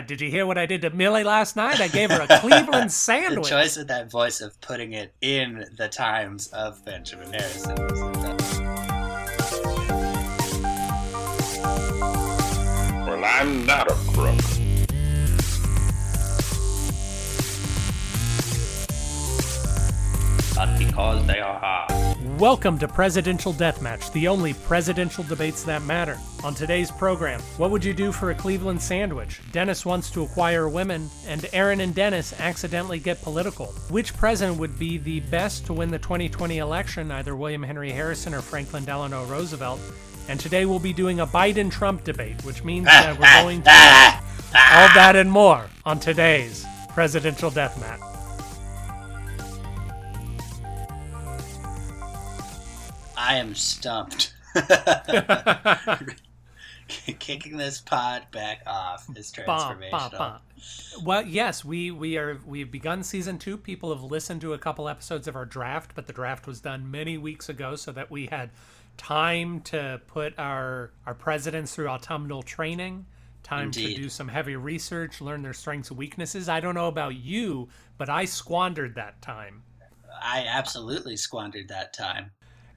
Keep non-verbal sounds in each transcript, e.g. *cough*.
Did you hear what I did to Millie last night? I gave her a *laughs* Cleveland sandwich. The sandwich. choice of that voice of putting it in the times of Benjamin Harrison. Well, I'm not a crook. But because they are hard. Welcome to Presidential Deathmatch, the only presidential debates that matter. On today's program, what would you do for a Cleveland sandwich? Dennis wants to acquire women, and Aaron and Dennis accidentally get political. Which president would be the best to win the 2020 election, either William Henry Harrison or Franklin Delano Roosevelt? And today we'll be doing a Biden Trump debate, which means that we're *laughs* going to all that and more on today's Presidential Deathmatch. I am stumped. *laughs* *laughs* Kicking this pod back off is Bah, transformational. bah, bah. Well, yes, we we are we've begun season two. People have listened to a couple episodes of our draft, but the draft was done many weeks ago, so that we had time to put our our presidents through autumnal training, time Indeed. to do some heavy research, learn their strengths and weaknesses. I don't know about you, but I squandered that time. I absolutely squandered that time.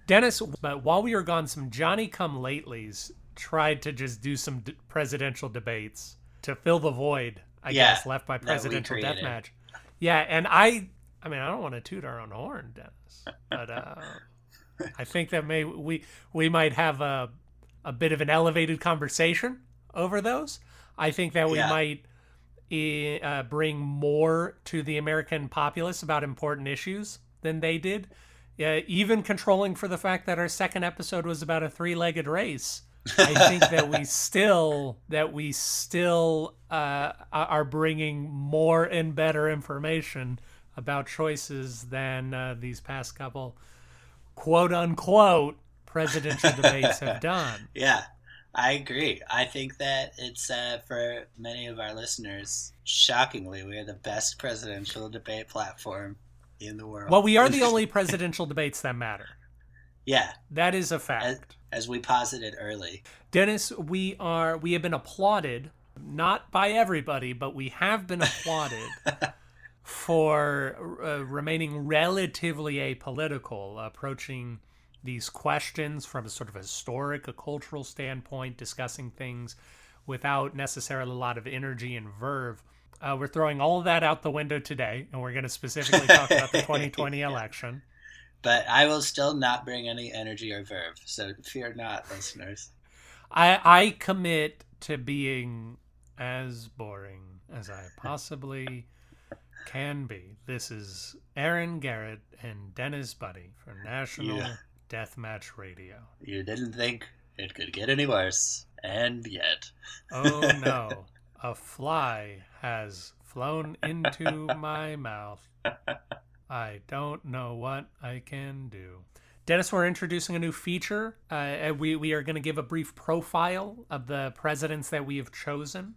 Dennis, but while we were gone, some Johnny Come Latelys tried to just do some d- presidential debates to fill the void, I Yeah, guess, left by presidential deathmatch. Yeah, and I, I mean, I don't want to toot our own horn, Dennis, but uh, I think that may we we might have a a bit of an elevated conversation over those. I think that we Yeah. might uh, bring more to the American populace about important issues than they did. Yeah, even controlling for the fact that our second episode was about a three-legged race. I *laughs* think that we still that we still uh, are bringing more and better information about choices than uh, these past couple quote unquote presidential *laughs* debates have done. Yeah, I agree. I think that it's uh, for many of our listeners, shockingly, we are the best presidential debate platform in the world. Well, we are the *laughs* only presidential debates that matter. yeah, That is a as, fact. as we posited early. Dennis, we are we have been applauded not by everybody, but we have been applauded *laughs* for uh, remaining relatively apolitical, approaching these questions from a sort of historic, a cultural standpoint, discussing things without necessarily a lot of energy and verve. Uh, we're throwing all of that out the window today, and we're going to specifically talk about the *laughs* 2020 *laughs* election. But I will still not bring any energy or verve, so fear not, listeners. I I commit to being as boring as I possibly *laughs* can be. This is Aaron Garrett and Dennis Buddy from National Yeah. Deathmatch Radio. You didn't think it could get any worse, and yet. Oh no, a fly has flown into my mouth. I don't know what I can do. Dennis, we're introducing a new feature. Uh, we, we are going to give a brief profile of the presidents that we have chosen.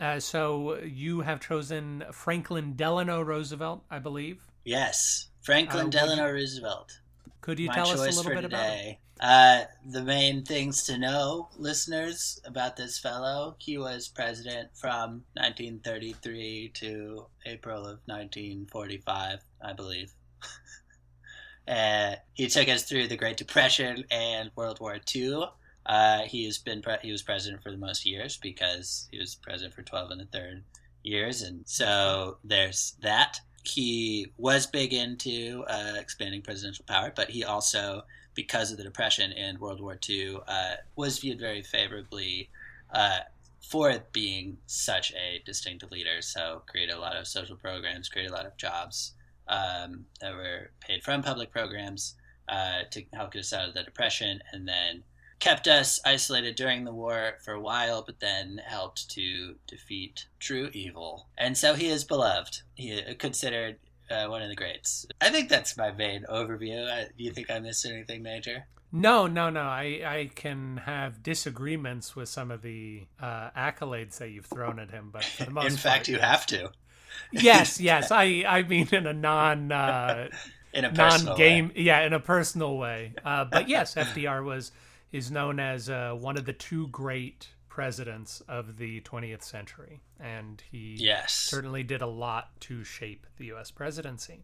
Uh, so you have chosen Franklin Delano Roosevelt, I believe. Yes, Uh, Franklin would Delano Roosevelt. Could you my tell us a little bit about him? today. Uh, the main things to know, listeners, about this fellow: he was president from 1933 to April of 1945, I believe. *laughs* uh, he took us through the Great Depression and World War II. Uh, he has been pre- he was president for the most years because he was president for 12 and a third years, and so there's that. He was big into uh, expanding presidential power, but he also, because of the Depression and World War II, uh, was viewed very favorably uh, for being such a distinctive leader. So, created a lot of social programs, created a lot of jobs um, that were paid from public programs uh, to help get us out of the Depression, and then kept us isolated during the war for a while, but then helped to defeat true evil. And so he is beloved. He is considered uh, one of the greats. I think that's my main overview. I, do you think I missed anything major? No, no, no. I, I can have disagreements with some of the uh, accolades that you've thrown at him, but for the *laughs* most In fact, part, you yes. have to. yes, *laughs* yes. I I mean in a non uh, In a personal non game, yeah, in a personal way. Uh, but yes, FDR was is known as uh, one of the two great presidents of the 20th century, and he Yes. certainly did a lot to shape the U.S. presidency.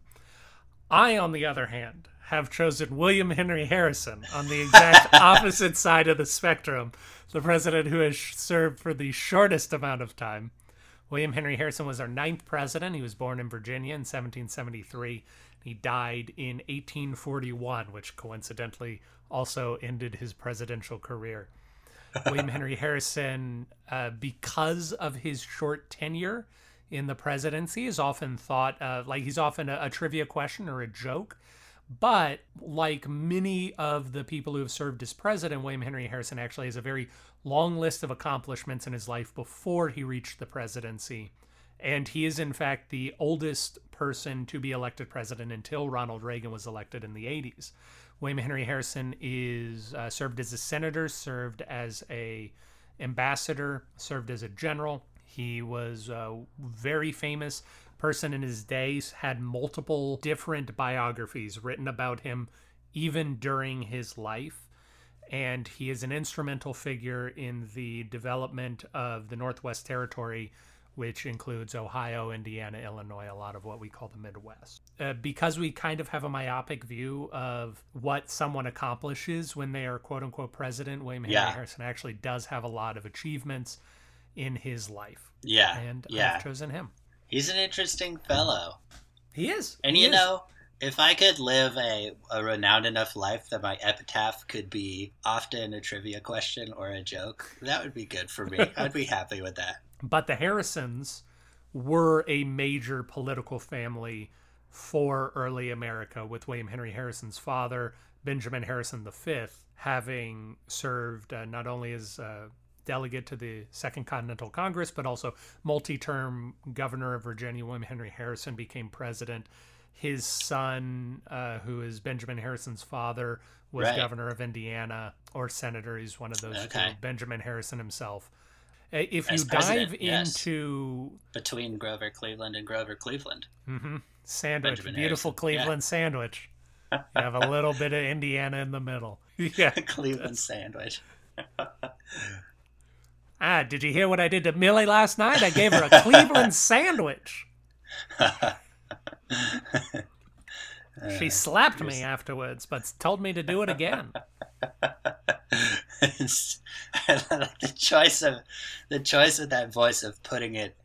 I, on the other hand, have chosen William Henry Harrison on the exact *laughs* opposite side of the spectrum, the president who has served for the shortest amount of time. William Henry Harrison was our ninth president. He was born in Virginia in 1773. He died in 1841, which coincidentally also ended his presidential career. William Henry *laughs* Harrison, uh, because of his short tenure in the presidency, is often thought uh, like he's often a, a trivia question or a joke. But like many of the people who have served as president, William Henry Harrison actually has a very long list of accomplishments in his life before he reached the presidency. And he is, in fact, the oldest person to be elected president until Ronald Reagan was elected in the 80s. William Henry Harrison is uh, served as a senator, served as a ambassador, served as a general. He was a very famous person in his days, had multiple different biographies written about him even during his life. And he is an instrumental figure in the development of the Northwest Territory, which includes Ohio, Indiana, Illinois, a lot of what we call the Midwest. Uh, because we kind of have a myopic view of what someone accomplishes when they are quote unquote president, William Henry Yeah. Harrison actually does have a lot of achievements in his life. Yeah. And yeah. I've chosen him. He's an interesting fellow. He is. And He you is. know, if I could live a, a renowned enough life that my epitaph could be often a trivia question or a joke, that would be good for me. *laughs* I'd be happy with that. But the Harrisons were a major political family for early America, with William Henry Harrison's father, Benjamin Harrison V, having served uh, not only as a delegate to the Second Continental Congress, but also multi term governor of Virginia. William Henry Harrison became president. His son, uh, who is Benjamin Harrison's father, was Right. governor of Indiana or senator. He's one of those Okay. two. Benjamin Harrison himself. Uh, If As you dive yes. into Between Grover Cleveland and Grover Cleveland. mhm, sandwich, Benjamin beautiful Harrison, yeah. Cleveland sandwich, *laughs* you have a little bit of Indiana in the middle. *laughs* Yeah. *laughs* Cleveland sandwich. Ah, did you hear what I did to Millie last night? I gave her a Cleveland sandwich. She slapped me afterwards, but told me to do it again. *laughs* It's- I like the choice of the choice of that voice of putting it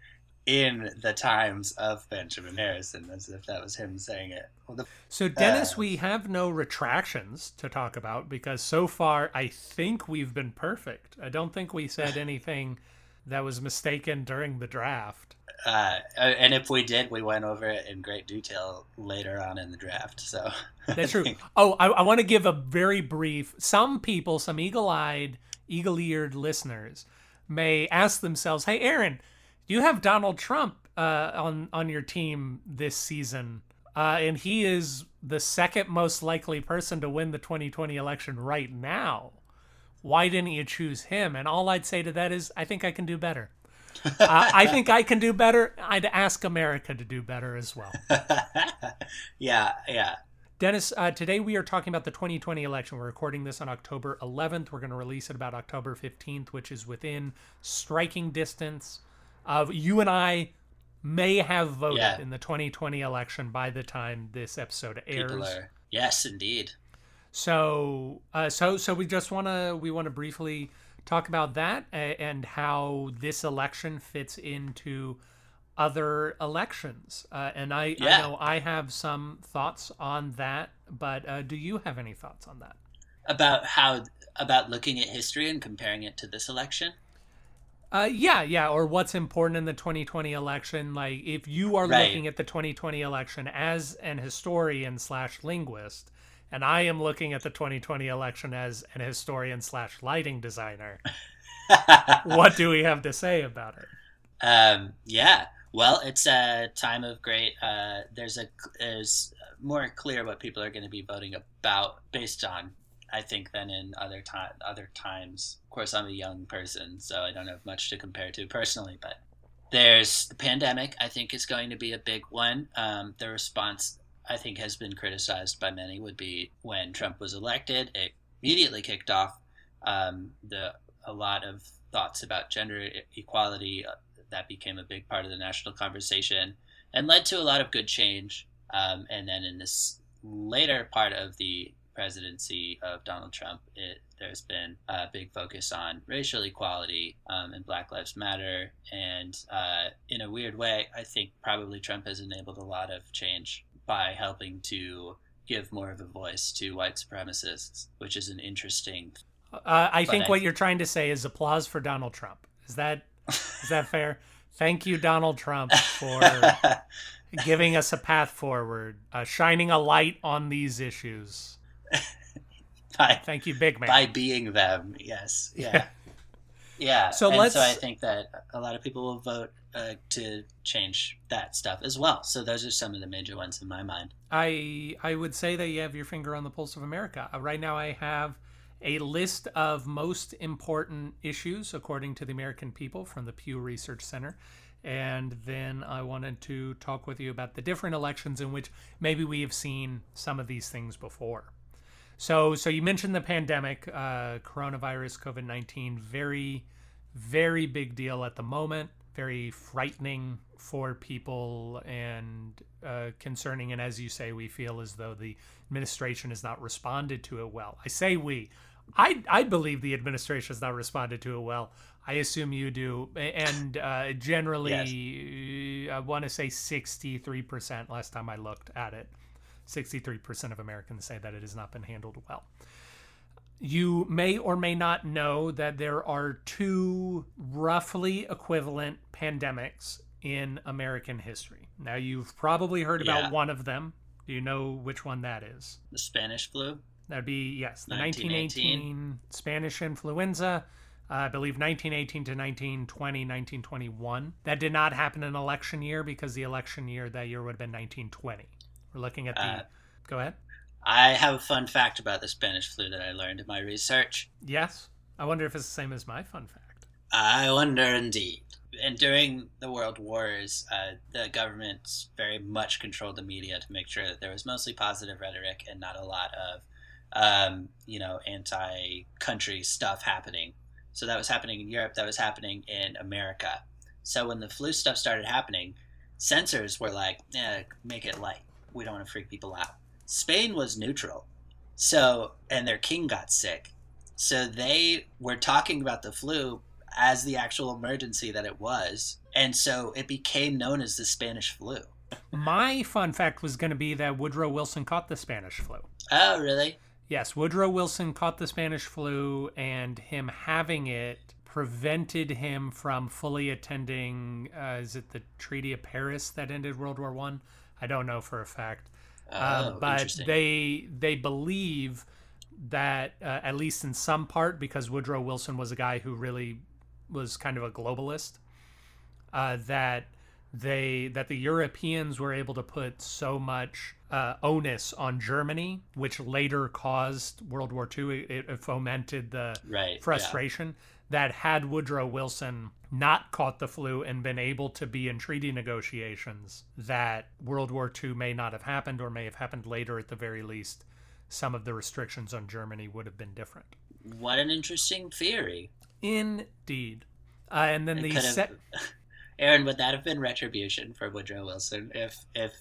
in the times of Benjamin Harrison, as if that was him saying it. Well, the, So, Dennis, Uh, we have no retractions to talk about because so far I think we've been perfect. I don't think we said anything that was mistaken during the draft. Uh, and if we did, we went over it in great detail later on in the draft. So *laughs* That's true. Oh, I, I want to give a very brief. Some people, some eagle-eyed, eagle-eared listeners, may ask themselves, "Hey, Aaron, do you have Donald Trump uh, on on your team this season, uh, and he is the second most likely person to win the 2020 election right now. Why didn't you choose him?" And all I'd say to that is, I think I can do better. Uh, I think I can do better. I'd ask America to do better as well. *laughs* yeah, yeah. Dennis, uh, today we are talking about the 2020 election. We're recording this on October 11th. We're going to release it about October 15th, which is within striking distance of you and I may have voted Yeah. in the 2020 election by the time this episode airs. Are yes, indeed. So, uh, so, so we just want to we want to briefly talk about that and how this election fits into other elections. Uh, and I, I know I have some thoughts on that, but uh, do you have any thoughts on that? About how about looking at history and comparing it to this election. Uh, yeah, yeah, or what's important in the 2020 election? Like, if you are Right. looking at the 2020 election as an historian slash linguist, and I am looking at the 2020 election as an historian slash lighting designer, *laughs* what do we have to say about it? Um, yeah. Well, it's a time of great. Uh, there's a there's more clear what people are going to be voting about based on, I think, than in other time other times. Of course, I'm a young person, so I don't have much to compare to personally. But there's the pandemic. I think is going to be a big one. Um, the response I think has been criticized by many would be when Trump was elected. It immediately kicked off um, the a lot of thoughts about gender equality. Uh, that became a big part of the national conversation and led to a lot of good change. Um, and then in this later part of the presidency of Donald Trump, it, there's been a big focus on racial equality um, and Black Lives Matter. And uh, in a weird way, I think probably Trump has enabled a lot of change by helping to give more of a voice to white supremacists, which is an interesting. Uh, I think I- what you're trying to say is applause for Donald Trump. Is that is that *laughs* fair? Thank you, Donald Trump, for *laughs* giving us a path forward, uh, shining a light on these issues. *laughs* by, Thank you, big man. by being them. Yes. Yeah. Yeah. So and let's- So I think that a lot of people will vote uh, to change that stuff as well. So those are some of the major ones in my mind. I I would say that you have your finger on the pulse of America. Uh, right now, I have a list of most important issues according to the American people from the Pew Research Center. And then I wanted to talk with you about the different elections in which maybe we have seen some of these things before. So, so you mentioned the pandemic, uh, coronavirus, COVID nineteen, very, very big deal at the moment. Very frightening for people and uh, concerning. And as you say, we feel as though the administration has not responded to it well. I say we. I I believe the administration has not responded to it well. I assume you do, and uh, generally, I want to say sixty-three percent. Last time I looked at it, 63% of Americans say that it has not been handled well. You may or may not know that there are two roughly equivalent pandemics in American history. Now, you've probably heard about Yeah. one of them. Do you know which one that is? The Spanish flu. That'd be, yes, the 1918. 1918 Spanish influenza. Uh, I believe 1918 to 1920, 1921. That did not happen in election year because the election year that year would have been 1920. We're looking at the. Uh, go ahead. I have a fun fact about the Spanish flu that I learned in my research. Yes. I wonder if it's the same as my fun fact. I wonder indeed. And during the World Wars, uh, the government very much controlled the media to make sure that there was mostly positive rhetoric and not a lot of, um, you know, anti-country stuff happening. So that was happening in Europe. That was happening in America. So when the flu stuff started happening, censors were like, "Yeah, make it light. We don't want to freak people out." Spain was neutral. So and their king got sick. So they were talking about the flu as the actual emergency that it was. And so it became known as the Spanish flu. My fun fact was going to be that Woodrow Wilson caught the Spanish flu. Oh, really? Yes, Woodrow Wilson caught the Spanish flu, and him having it prevented him from fully attending. Uh, is it the Treaty of Paris that ended World War One? I? don't know for a fact, Oh, uh, but they they believe that uh, at least in some part, because Woodrow Wilson was a guy who really was kind of a globalist, uh, that they that the Europeans were able to put so much uh, onus on Germany, which later caused World War II. It, it fomented the right. yeah. frustration that had Woodrow Wilson not caught the flu and been able to be in treaty negotiations, that World War II may not have happened or may have happened later at the very least. Some of the restrictions on Germany would have been different. What an interesting theory. Indeed. Uh, and then It the set. *laughs* Aaron, would that have been retribution for Woodrow Wilson if if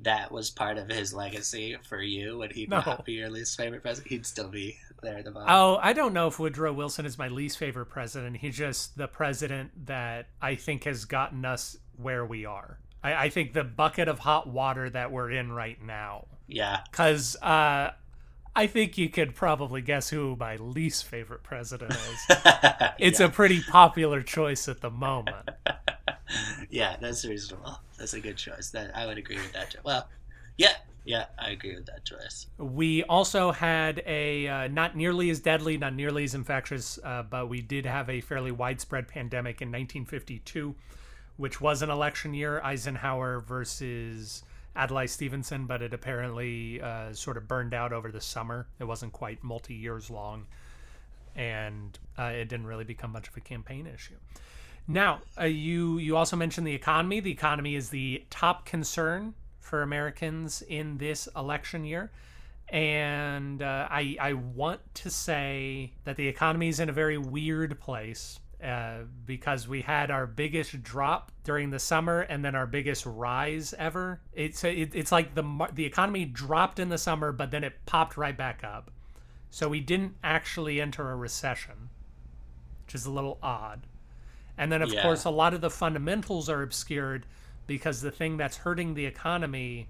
that was part of his legacy for you? Would he No. not be your least favorite president? He'd still be there at the bottom. Oh, I don't know if Woodrow Wilson is my least favorite president. He's just the president that I think has gotten us where we are. I, I think the bucket of hot water that we're in right now. Yeah. Because uh, I think you could probably guess who my least favorite president is. *laughs* It's yeah. a pretty popular choice at the moment. *laughs* yeah, that's reasonable. That's a good choice. That I would agree with that. Well, yeah, yeah, I agree with that choice. We also had a uh, not nearly as deadly, not nearly as infectious, uh, but we did have a fairly widespread pandemic in 1952, which was an election year Eisenhower versus Adlai Stevenson, but it apparently uh, sort of burned out over the summer. It wasn't quite multi years long, and uh, it didn't really become much of a campaign issue. Now, uh, you you also mentioned the economy. The economy is the top concern for Americans in this election year, and uh, I I want to say that the economy is in a very weird place, uh, because we had our biggest drop during the summer and then our biggest rise ever. It's it, it's like the the economy dropped in the summer, but then it popped right back up. So we didn't actually enter a recession, which is a little odd. And then of Yeah. course a lot of the fundamentals are obscured because the thing that's hurting the economy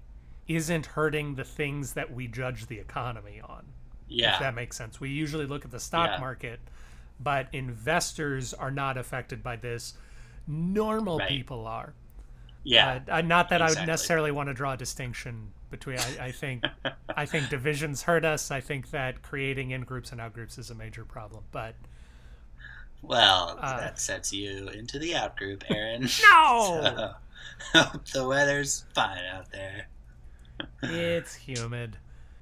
isn't hurting the things that we judge the economy on Yeah. if that makes sense. We usually look at the stock Yeah. market, but investors are not affected by this. Normal Right. people are. Yeah. Uh, not that I would necessarily want to draw a distinction between. I, I think, *laughs* I think divisions hurt us. I think that creating in groups and out groups is a major problem. But Well, Uh, that sets you into the out group, Aaron. *laughs* no, *laughs* So, *laughs* hope the weather's fine out there. it's humid.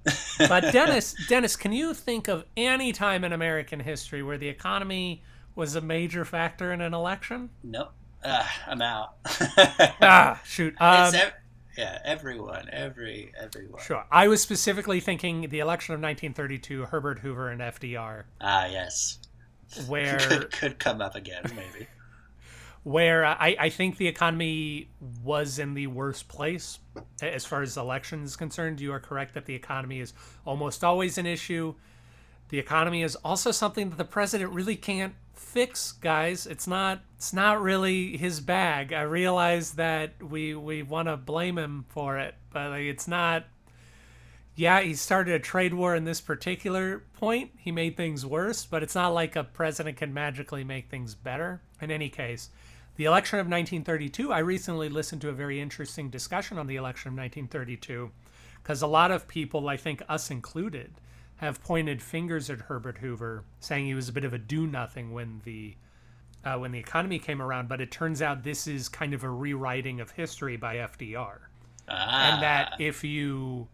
*laughs* But Dennis, Dennis, can you think of any time in American history where the economy was a major factor in an election? Nope. Uh, I'm out. *laughs* Ah, shoot. Um, ev- yeah, everyone, every everyone. Sure. I was specifically thinking the election of 1932, Herbert Hoover and FDR, Ah, yes. where could, could come up again, maybe. Where I, I think the economy was in the worst place as far as elections concerned. You are correct that the economy is almost always an issue. The economy is also something that the president really can't fix, guys. It's not it's not really his bag. I realize that we we want to blame him for it, but like, it's not yeah, he started a trade war in this particular point. He made things worse, but it's not like a president can magically make things better. In any case, the election of 1932, I recently listened to a very interesting discussion on the election of 1932 because a lot of people, I think us included, have pointed fingers at Herbert Hoover, saying he was a bit of a do-nothing when the uh, when the economy came around. But it turns out this is kind of a rewriting of history by FDR Ah, and that if you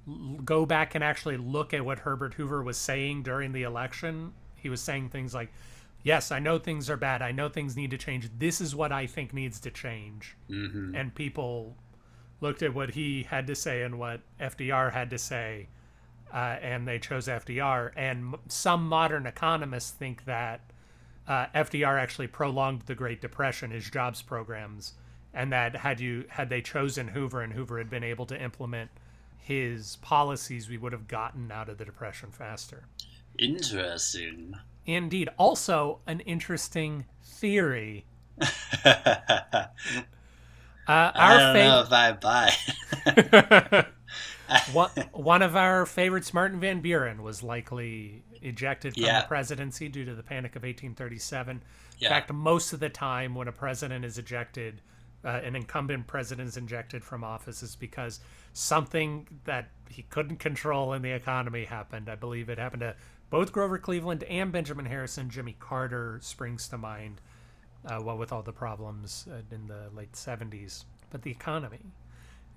go back and actually look at what Herbert Hoover was saying during the election, he was saying things like, "Yes, I know things are bad. I know things need to change. This is what I think needs to change." mhm. And people looked at what he had to say and what FDR had to say, uh, and they chose FDR. And m- some modern economists think that uh, FDR actually prolonged the Great Depression, his jobs programs, and that had you had they chosen Hoover and Hoover had been able to implement his policies, we would have gotten out of the depression faster. Interesting. Indeed, also an interesting theory. *laughs* I Uh, our don't know favorite. if I buy. *laughs* one, one of our favorites, Martin Van Buren, was likely ejected from Yeah. the presidency due to the Panic of 1837. Yeah. In fact, most of the time when a president is ejected, uh, an incumbent president is ejected from office, is because something that he couldn't control in the economy happened. I believe it happened to both Grover Cleveland and Benjamin Harrison. Jimmy Carter springs to mind, uh, what with all the problems uh, in the late 70s. But the economy,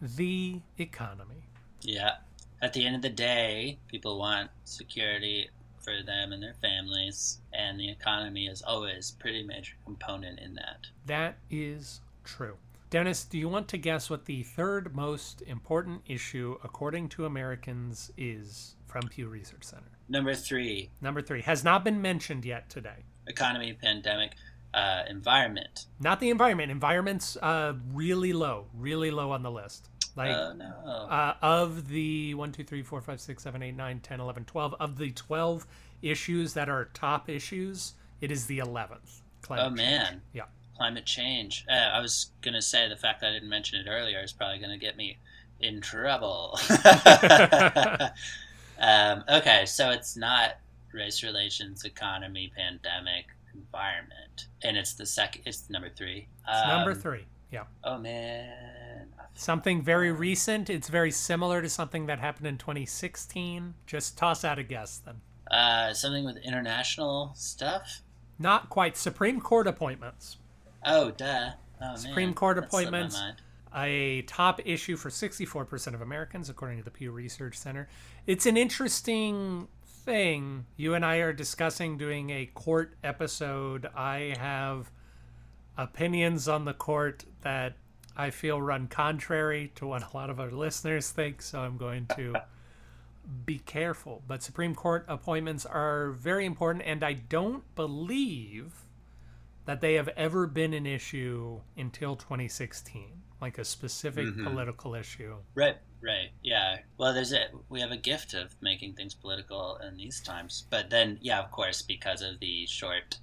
the economy. Yeah. At the end of the day, people want security for them and their families, and the economy is always a pretty major component in that. That is true. Dennis, do you want to guess what the third most important issue, according to Americans, is from Pew Research Center? Number three, Number three has not been mentioned yet today. economy, pandemic, uh, environment. Not the environment. Environment's uh, really low, really low on the list. Like oh no. uh, of the 1, 2, 3, 4, 5, 6, 7, 8, 9, 10, 11, 12, of the 12 issues that are top issues, it is the 11th. Climate oh change. man. Yeah. Climate change. Uh, I was gonna say the fact that I didn't mention it earlier is probably gonna get me in trouble. *laughs* *laughs* um, okay, so it's not race relations, economy, pandemic, environment, and it's the second. It's number three. It's number Um, three. Yeah. Oh man. Something very recent. It's very similar to something that happened in 2016. Just toss out a guess then. Uh, something with international stuff. Not quite. Supreme Court appointments. Oh, duh. Oh, Supreme man. Court appointments. A top issue for 64% of Americans, according to the Pew Research Center. It's an interesting thing. You and I are discussing doing a court episode. I have opinions on the court that I feel run contrary to what a lot of our listeners think, so I'm going to be careful. But Supreme Court appointments are very important, and I don't believe that they have ever been an issue until 2016, like a specific Mhm. political issue. Right, right, yeah. Well, there's a we have a gift of making things political in these times, but then, yeah, of course, because of the short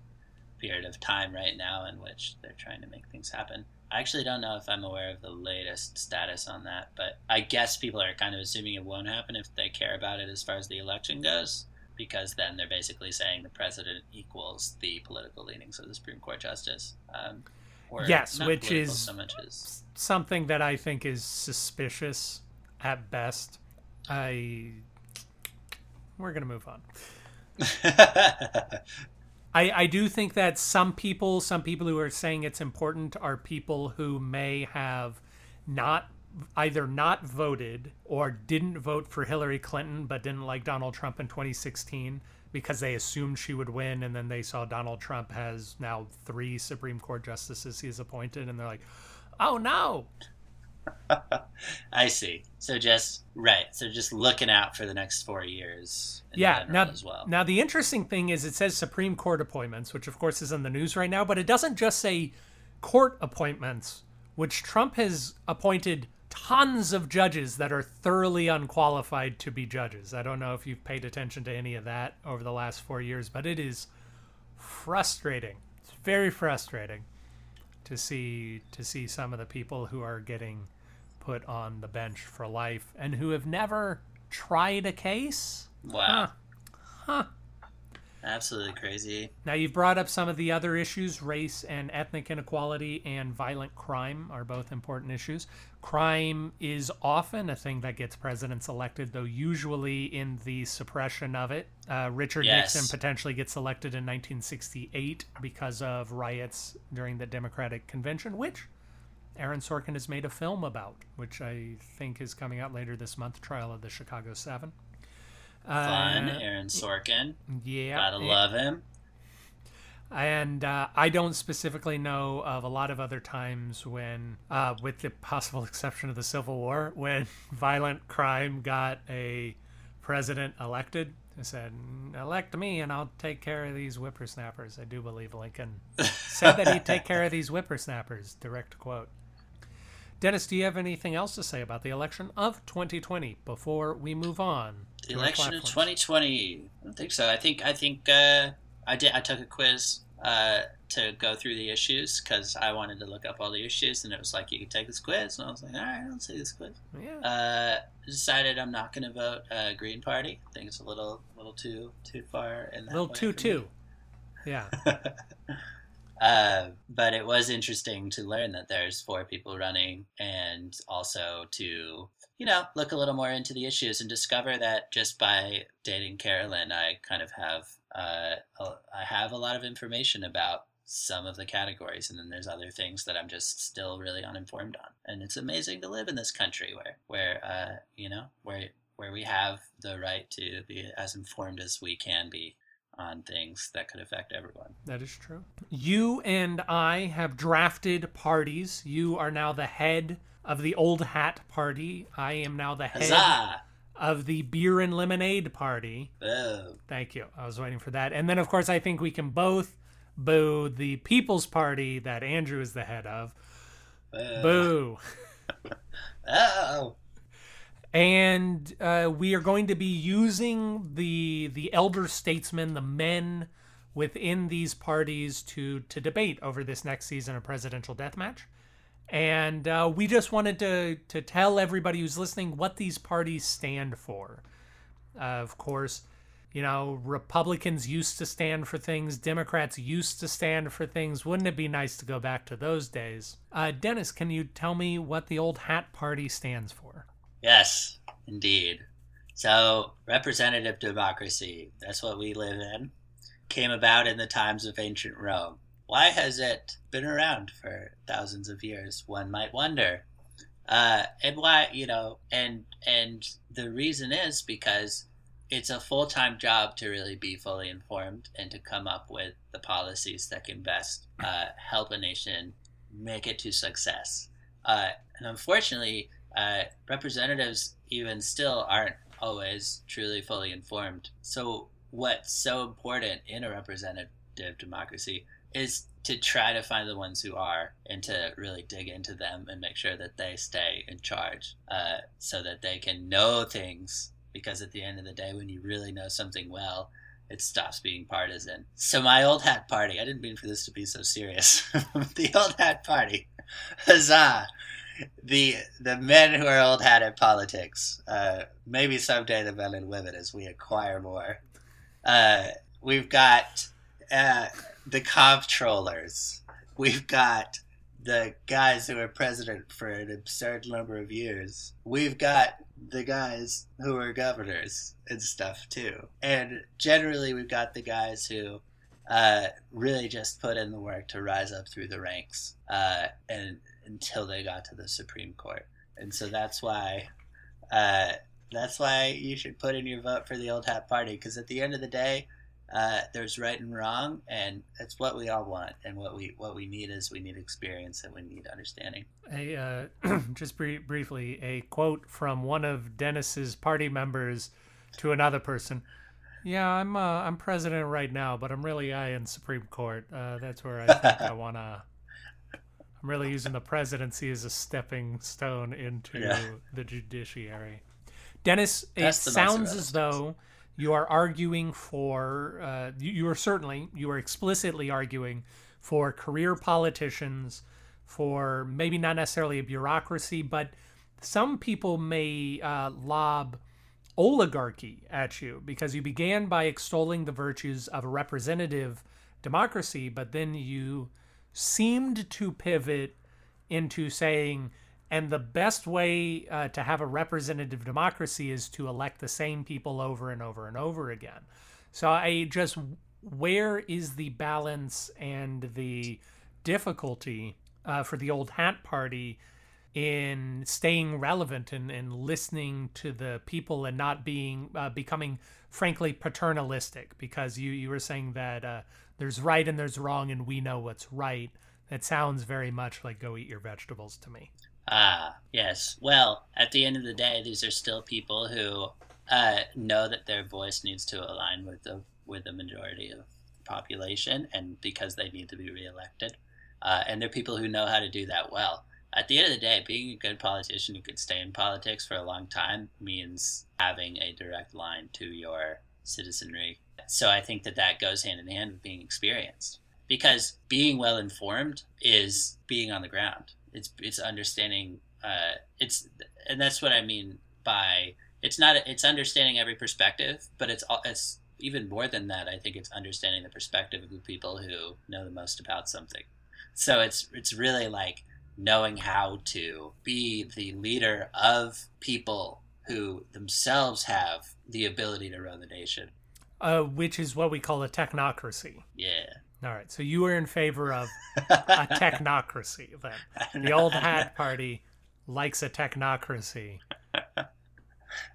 period of time right now in which they're trying to make things happen. I actually don't know if I'm aware of the latest status on that, but I guess people are kind of assuming it won't happen if they care about it as far as the election goes, because then they're basically saying the president equals the political leanings of the Supreme Court justice. Um, Yes, which is- so much as Something that I think is suspicious at best. I. We're going to move on. *laughs* I, I do think that some people, some people who are saying it's important, are people who may have not either not voted or didn't vote for Hillary Clinton but didn't like Donald Trump in 2016 because they assumed she would win and then they saw Donald Trump has now three Supreme Court justices he's appointed and they're like, "Oh no." *laughs* I see. So just right. So just looking out for the next four years. Yeah. Now, as well. now the interesting thing is it says Supreme Court appointments, which of course is in the news right now, but it doesn't just say court appointments, which Trump has appointed tons of judges that are thoroughly unqualified to be judges. I don't know if you've paid attention to any of that over the last four years, but it is frustrating. It's very frustrating to see to see some of the people who are getting put on the bench for life and who have never tried a case. wow. Huh. Absolutely crazy. Now, you've brought up some of the other issues. Race and ethnic inequality and violent crime are both important issues. Crime is often a thing that gets presidents elected, though usually in the suppression of it. Uh, Richard Yes. Nixon potentially gets elected in 1968 because of riots during the Democratic Convention, which Aaron Sorkin has made a film about, which I think is coming out later this month Trial of the Chicago Seven. Fun. Uh, Aaron Sorkin. yeah. Gotta and- love him. And uh, I don't specifically know of a lot of other times when, uh, with the possible exception of the Civil War, when *laughs* violent crime got a president elected. I said, elect me and I'll take care of these whippersnappers. I do believe Lincoln said that he'd take care of these whippersnappers. Direct quote. Dennis, do you have anything else to say about the election of 2020 before we move on? The election of 2020. I don't think so. I think I think uh, I did. I took a quiz uh, to go through the issues because I wanted to look up all the issues, and it was like you could take this quiz, and I was like, all right, I'll take this quiz. Yeah. Uh, decided I'm not going to vote uh, Green Party. I think it's a little little too too far in that little too two for me. two. Yeah. *laughs* Uh, but it was interesting to learn that there's four people running and also to, you know, look a little more into the issues and discover that just by dating Carolyn, I kind of have, uh, I have a lot of information about some of the categories and then there's other things that I'm just still really uninformed on. And it's amazing to live in this country where, where, uh, you know, where, where we have the right to be as informed as we can be on things that could affect everyone. That is true. You and I have drafted parties. You are now the head of the Old Hat Party. I am now the head Huzzah! of the Beer and Lemonade Party. Boo. Thank you. I was waiting for that. And then, of course, I think we can both boo the People's Party that Andrew is the head of. Boo. Boo. *laughs* Oh. And uh, we are going to be using the the elder statesmen, the men within these parties to to debate over this next season of presidential deathmatch. And uh, we just wanted to to tell everybody who's listening what these parties stand for. Uh, of course, you know Republicans used to stand for things, Democrats used to stand for things. Wouldn't it be nice to go back to those days? Uh, Dennis, can you tell me what the old hat party stands for? Yes, indeed. So, representative democracy, that's what we live in, came about in the times of ancient Rome. Why has it been around for thousands of years? One might wonder. Uh, and why, you know, and and the reason is because it's a full time job to really be fully informed and to come up with the policies that can best uh, help a nation make it to success. Uh, and unfortunately, uh, representatives even still aren't always truly fully informed. So, what's so important in a representative democracy is to try to find the ones who are and to really dig into them and make sure that they stay in charge uh, so that they can know things. Because at the end of the day when you really know something well it stops being partisan. So my old hat party i didn't mean for this to be so serious *laughs* the old hat party *laughs* huzzah the the men who are old hat at politics uh, maybe someday the men and women as we acquire more uh, we've got uh, the comptrollers. We've got the guys who are president for an absurd number of years. We've got the guys who are governors and stuff too. And generally, we've got the guys who uh, really just put in the work to rise up through the ranks uh, and until they got to the Supreme Court. And so that's why. Uh, that's why you should put in your vote for the old hat party because at the end of the day, uh, there's right and wrong, and it's what we all want, and what we what we need is we need experience and we need understanding. A uh, *clears throat* just br briefly, a quote from one of Dennis's party members to another person. Yeah, I'm uh, I'm president right now, but I'm really eyeing Supreme Court. Uh, that's where I think I *laughs* wanna. I'm really using the presidency as a stepping stone into yeah. the judiciary. Dennis, That's it sounds as though you are arguing for uh, you, you are certainly you are explicitly arguing for career politicians for maybe not necessarily a bureaucracy but some people may uh, lob oligarchy at you because you began by extolling the virtues of a representative democracy but then you seemed to pivot into saying and the best way uh, to have a representative democracy is to elect the same people over and over and over again. So I just, where is the balance and the difficulty uh, for the old hat party in staying relevant and, and listening to the people and not being uh, becoming frankly paternalistic because you you were saying that uh, there's right and there's wrong and we know what's right that sounds very much like go eat your vegetables to me Ah, yes. Well, at the end of the day, these are still people who uh, know that their voice needs to align with the with the majority of the population, and because they need to be reelected, uh, and they're people who know how to do that well. At the end of the day, being a good politician who could stay in politics for a long time means having a direct line to your citizenry. So I think that that goes hand in hand with being experienced, because being well informed is being on the ground it's it's understanding. Uh, it's and that's what I mean by it's not it's understanding every perspective, but it's it's even more than that. I think it's understanding the perspective of the people who know the most about something. So it's it's really like knowing how to be the leader of people who themselves have the ability to run the nation. Uh, which is what we call a technocracy. Yeah. All right, so you were in favor of *laughs* a technocracy then. The *laughs* old hat party likes a technocracy.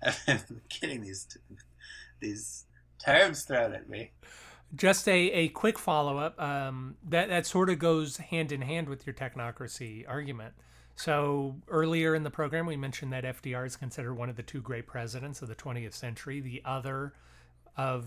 I've been getting these these terms thrown at me. Just a, a quick follow up. Um, that that sort of goes hand in hand with your technocracy argument. So earlier in the program, we mentioned that FDR is considered one of the two great presidents of the 20th century. The other of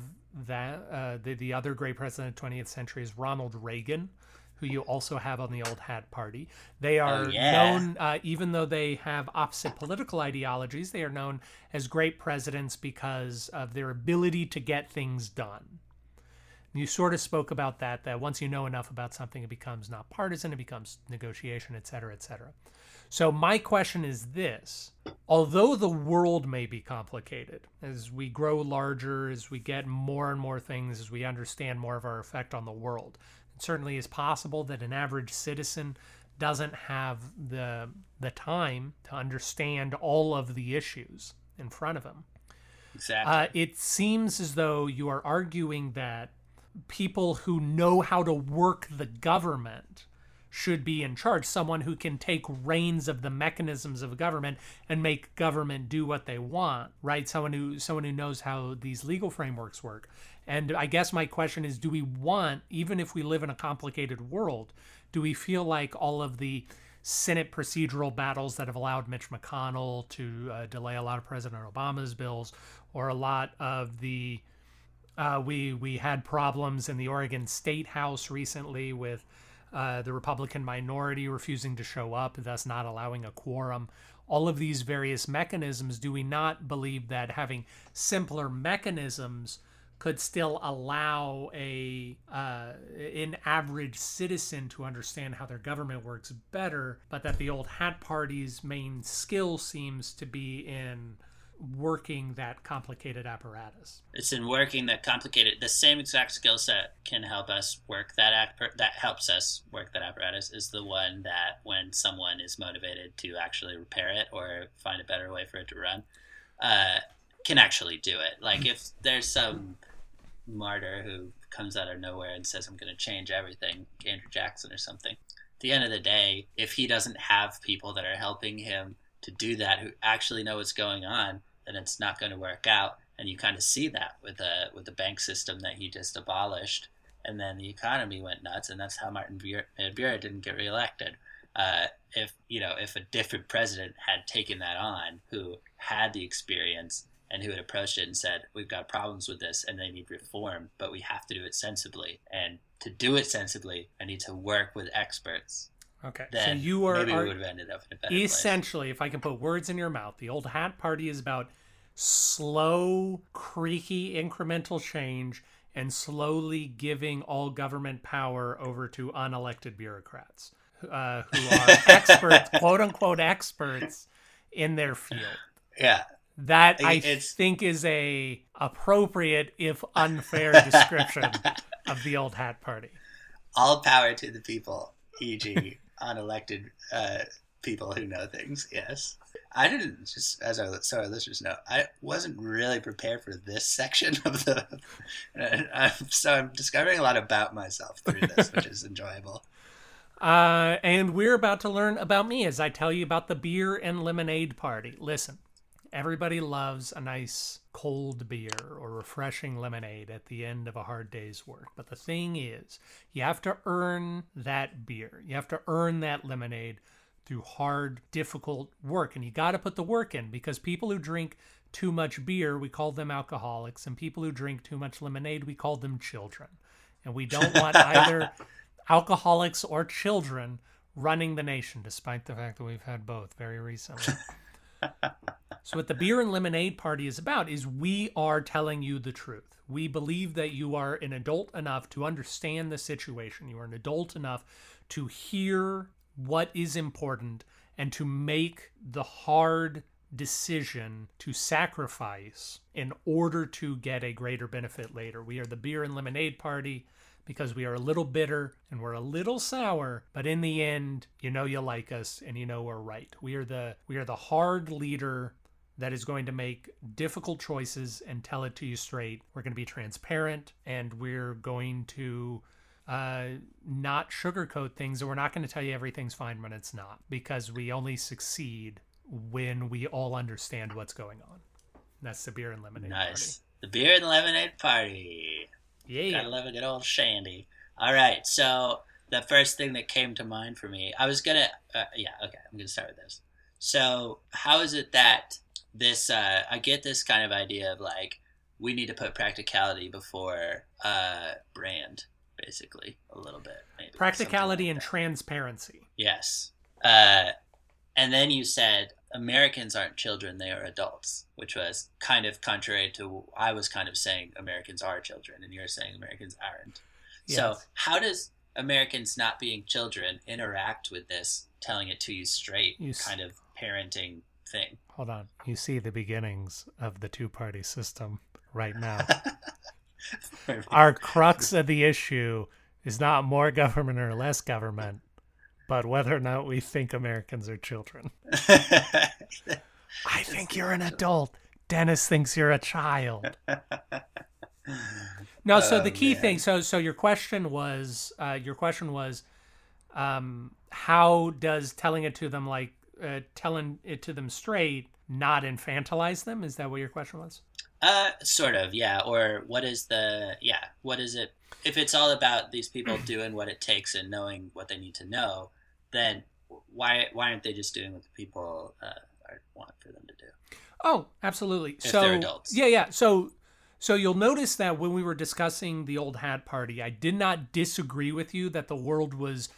that uh, the, the other great president of the 20th century is Ronald Reagan, who you also have on the old hat party. They oh, are oh, yeah. known, uh, even though they have opposite political ideologies, they are known as great presidents because of their ability to get things done. You sort of spoke about that, that once you know enough about something, it becomes not partisan, it becomes negotiation, et cetera, et cetera. So my question is this: although the world may be complicated as we grow larger, as we get more and more things, as we understand more of our effect on the world, it certainly is possible that an average citizen doesn't have the the time to understand all of the issues in front of him. Exactly. Uh, it seems as though you are arguing that people who know how to work the government should be in charge someone who can take reins of the mechanisms of government and make government do what they want right? Someone who someone who knows how these legal frameworks work. And i guess my question is do we want even if we live in a complicated world do we feel like all of the senate procedural battles that have allowed mitch mcconnell to uh, delay a lot of president obama's bills or a lot of the uh, we we had problems in the Oregon State House recently with uh, the Republican minority refusing to show up, thus not allowing a quorum. All of these various mechanisms, do we not believe that having simpler mechanisms could still allow a uh, an average citizen to understand how their government works better, but that the old hat party's main skill seems to be in working that complicated apparatus. It's in working that complicated. The same exact skill set can help us work that app. That helps us work that apparatus is the one that when someone is motivated to actually repair it or find a better way for it to run, uh, can actually do it. Like if there's some martyr who comes out of nowhere and says, I'm going to change everything, Andrew Jackson or something. At the end of the day, if he doesn't have people that are helping him to do that who actually know what's going on, then it's not going to work out. And you kind of see that with the with the bank system that he just abolished, and then the economy went nuts, and that's how Martin Bureau didn't get reelected. Uh, if you know, if a different president had taken that on, who had the experience and who had approached it and said, "We've got problems with this, and they need reform, but we have to do it sensibly." And to do it sensibly, I need to work with experts. Okay, Then so you are, maybe are we would have ended up in a better essentially, if I can put words in your mouth, the old hat party is about slow, creaky, incremental change and slowly giving all government power over to unelected bureaucrats uh, who are *laughs* experts, quote unquote experts in their field. Yeah, That I It's- think is a appropriate, if unfair, description of the old hat party. all power to the people, e.g., unelected uh, people who know things. Yes, I didn't just as our so our listeners know, I wasn't really prepared for this section of the. *laughs* Uh, so I'm discovering a lot about myself through this, which is enjoyable. *laughs* Uh, and we're about to learn about me as I tell you about the beer and lemonade party. Listen, everybody loves a nice cold beer or refreshing lemonade at the end of a hard day's work. But the thing is, you have to earn that beer. You have to earn that lemonade through hard, difficult work. And you got to put the work in because people who drink too much beer, we call them alcoholics. And people who drink too much lemonade, we call them children. And we don't want *laughs* either alcoholics or children running the nation, despite the fact that we've had both very recently. *laughs* so, what the beer and lemonade party is about is we are telling you the truth. We believe that you are an adult enough to understand the situation. You are an adult enough to hear what is important and to make the hard decision to sacrifice in order to get a greater benefit later. We are the beer and lemonade party because we are a little bitter and we're a little sour, but in the end, you know you like us and you know we're right. We are the we are the hard leader that is going to make difficult choices and tell it to you straight. We're going to be transparent and we're going to uh, not sugarcoat things and we're not going to tell you everything's fine when it's not because we only succeed when we all understand what's going on. That's the beer and lemonade Nice. The beer and lemonade party. party. Yeah. Gotta love a good old shandy. All right, so the first thing that came to mind for me, I was gonna, uh, yeah, okay, I'm gonna start with this. So, how is it that this? Uh, I get this kind of idea of like we need to put practicality before uh, brand, basically, a little bit. Maybe, Practicality something and that. transparency. yes. Uh, and then you said Americans aren't children; they are adults, which was kind of contrary to I was kind of saying Americans are children, and you're saying Americans aren't. So, how does Americans not being children interact with this, telling it to you straight, You kind of parenting thing? Hold on. You see the beginnings of the two party system right now. *laughs* *laughs* Our crux of the issue is not more government or less government, but whether or not we think Americans are children. *laughs* I think you're an adult. Dennis thinks you're a child. *laughs* No, so Oh, the key man. thing. So, so your question was, uh, your question was, um, how does telling it to them like uh, telling it to them straight not infantilize them? Is that what your question was? Uh, sort of, yeah. Or what is the yeah? What is it? If it's all about these people *clears throat* doing what it takes and knowing what they need to know, then why why aren't they just doing what the people uh, are, want for them to do? Oh, absolutely. If so they're adults. yeah, yeah. So so you'll notice that when we were discussing the old hat party, I did not disagree with you that the world was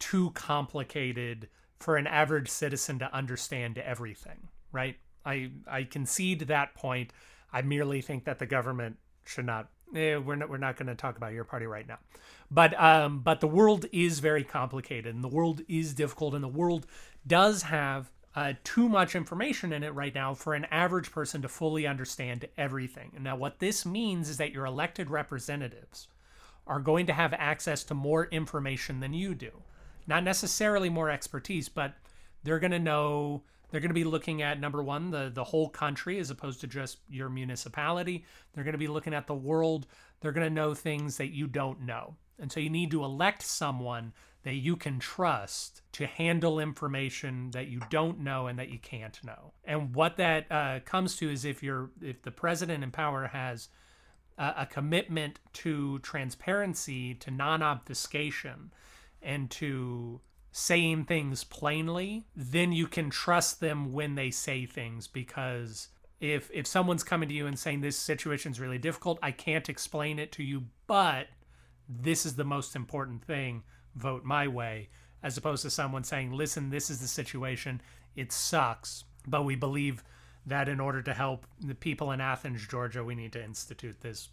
too complicated for an average citizen to understand everything, right? I I concede that point. I merely think that the government should not. Eh, we're not. We're not going to talk about your party right now, but um, but the world is very complicated, and the world is difficult, and the world does have uh, too much information in it right now for an average person to fully understand everything. And now, what this means is that your elected representatives are going to have access to more information than you do. Not necessarily more expertise, but they're going to know they're going to be looking at number one, the, the whole country as opposed to just your municipality. They're going to be looking at the world. They're going to know things that you don't know. And so you need to elect someone that you can trust to handle information that you don't know and that you can't know. And what that uh, comes to is if you're if the president in power has a, a commitment to transparency, to non-obfuscation, and to saying things plainly, then you can trust them when they say things. Because if if someone's coming to you and saying this situation's really difficult, I can't explain it to you, but this is the most important thing, vote my way, as opposed to someone saying, "Listen, this is the situation. It sucks, but we believe that in order to help the people in Athens, Georgia, we need to institute this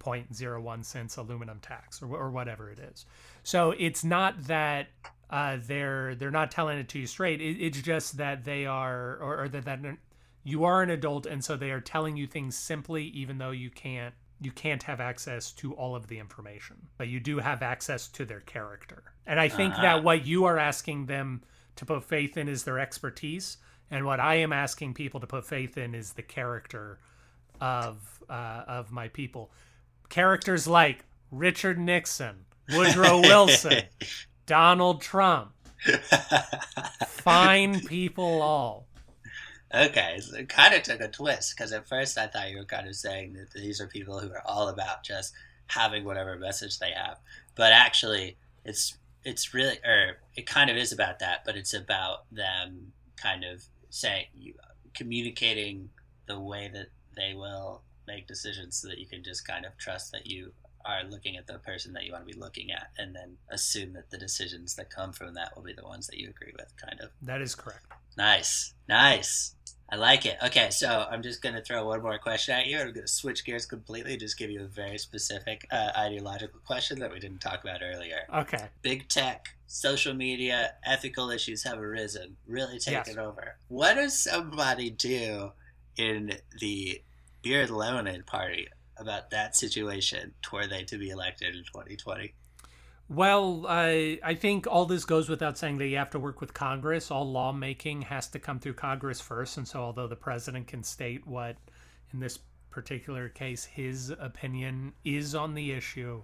0.01 cents aluminum tax or, or whatever it is. So it's not that uh, they're they're not telling it to you straight. It, it's just that they are, or, or that, that you are an adult, and so they are telling you things simply, even though you can't you can't have access to all of the information, but you do have access to their character. And I think uh -huh. that what you are asking them to put faith in is their expertise, and what I am asking people to put faith in is the character of uh, of my people. Characters like Richard Nixon, Woodrow Wilson, *laughs* Donald Trump. Fine people all. Okay, so it kind of took a twist because at first I thought you were kind of saying that these are people who are all about just having whatever message they have, but actually, it's it's really or it kind of is about that, but it's about them kind of saying communicating the way that they will make decisions so that you can just kind of trust that you are looking at the person that you want to be looking at and then assume that the decisions that come from that will be the ones that you agree with kind of. That is correct. Nice nice. I like it. Okay so i'm just going to throw one more question at you i'm going to switch gears completely just give you a very specific uh, ideological question that we didn't talk about earlier. Okay. Big tech social media ethical issues have arisen. Really taken yes. over. What does somebody do in the beer and lemonade party about that situation were they to be elected in 2020? Well, I I think all this goes without saying that you have to work with Congress. All lawmaking has to come through Congress first, and so although the president can state what, in this particular case, his opinion is on the issue,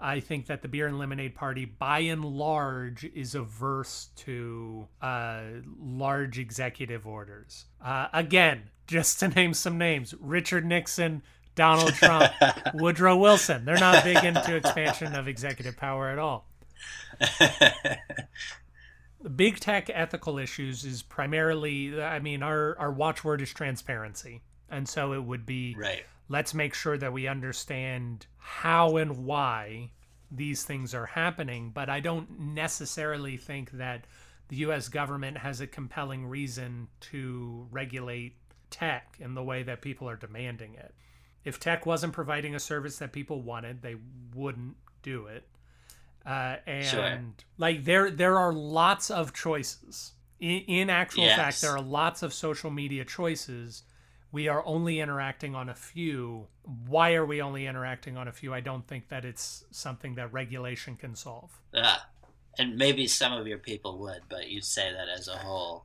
I think that the Beer and Lemonade Party, by and large, is averse to uh, large executive orders. Uh, again, just to name some names: Richard Nixon, Donald Trump, *laughs* Woodrow Wilson. They're not big into expansion of executive power at all. *laughs* big tech ethical issues is primarily, I mean, our, our watchword is transparency. And so it would be right. Let's make sure that we understand how and why these things are happening. But I don't necessarily think that the US government has a compelling reason to regulate tech in the way that people are demanding it if tech wasn't providing a service that people wanted, they wouldn't do it. Uh, and sure. like there, there are lots of choices. In, in actual yes. fact, there are lots of social media choices. We are only interacting on a few. Why are we only interacting on a few? I don't think that it's something that regulation can solve. Yeah. and maybe some of your people would, but you'd say that as a whole.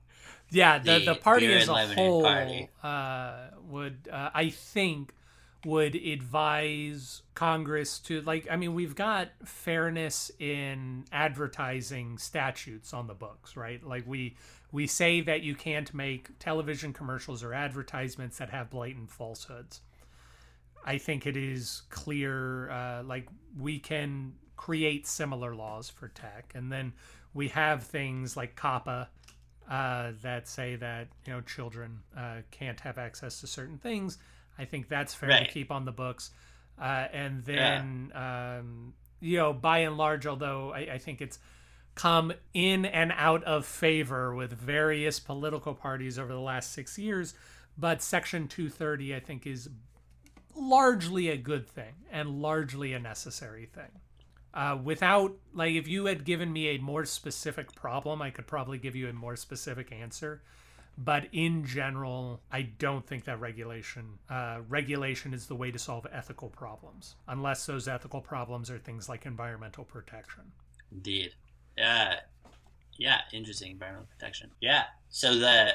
Yeah, the, the, the party as a whole uh, would, uh, I think, would advise Congress to like I mean we've got fairness in advertising statutes on the books, right? Like we we say that you can't make television commercials or advertisements that have blatant falsehoods. I think it is clear uh, like we can create similar laws for tech and then we have things like COPPA uh, that say that you know children uh, can't have access to certain things I think that's fair right. to keep on the books. Uh, and then, yeah. um, you know, by and large, although I, I, think it's come in and out of favor with various political parties over the last six years. But Section 230, I think, is largely a good thing and largely a necessary thing. Uh, without, like, if you had given me a more specific problem, I could probably give you a more specific answer. But in general, I don't think that regulation uh, regulation is the way to solve ethical problems, unless those ethical problems are things like environmental protection. Indeed. Yeah. Yeah, interesting environmental protection. Yeah. So the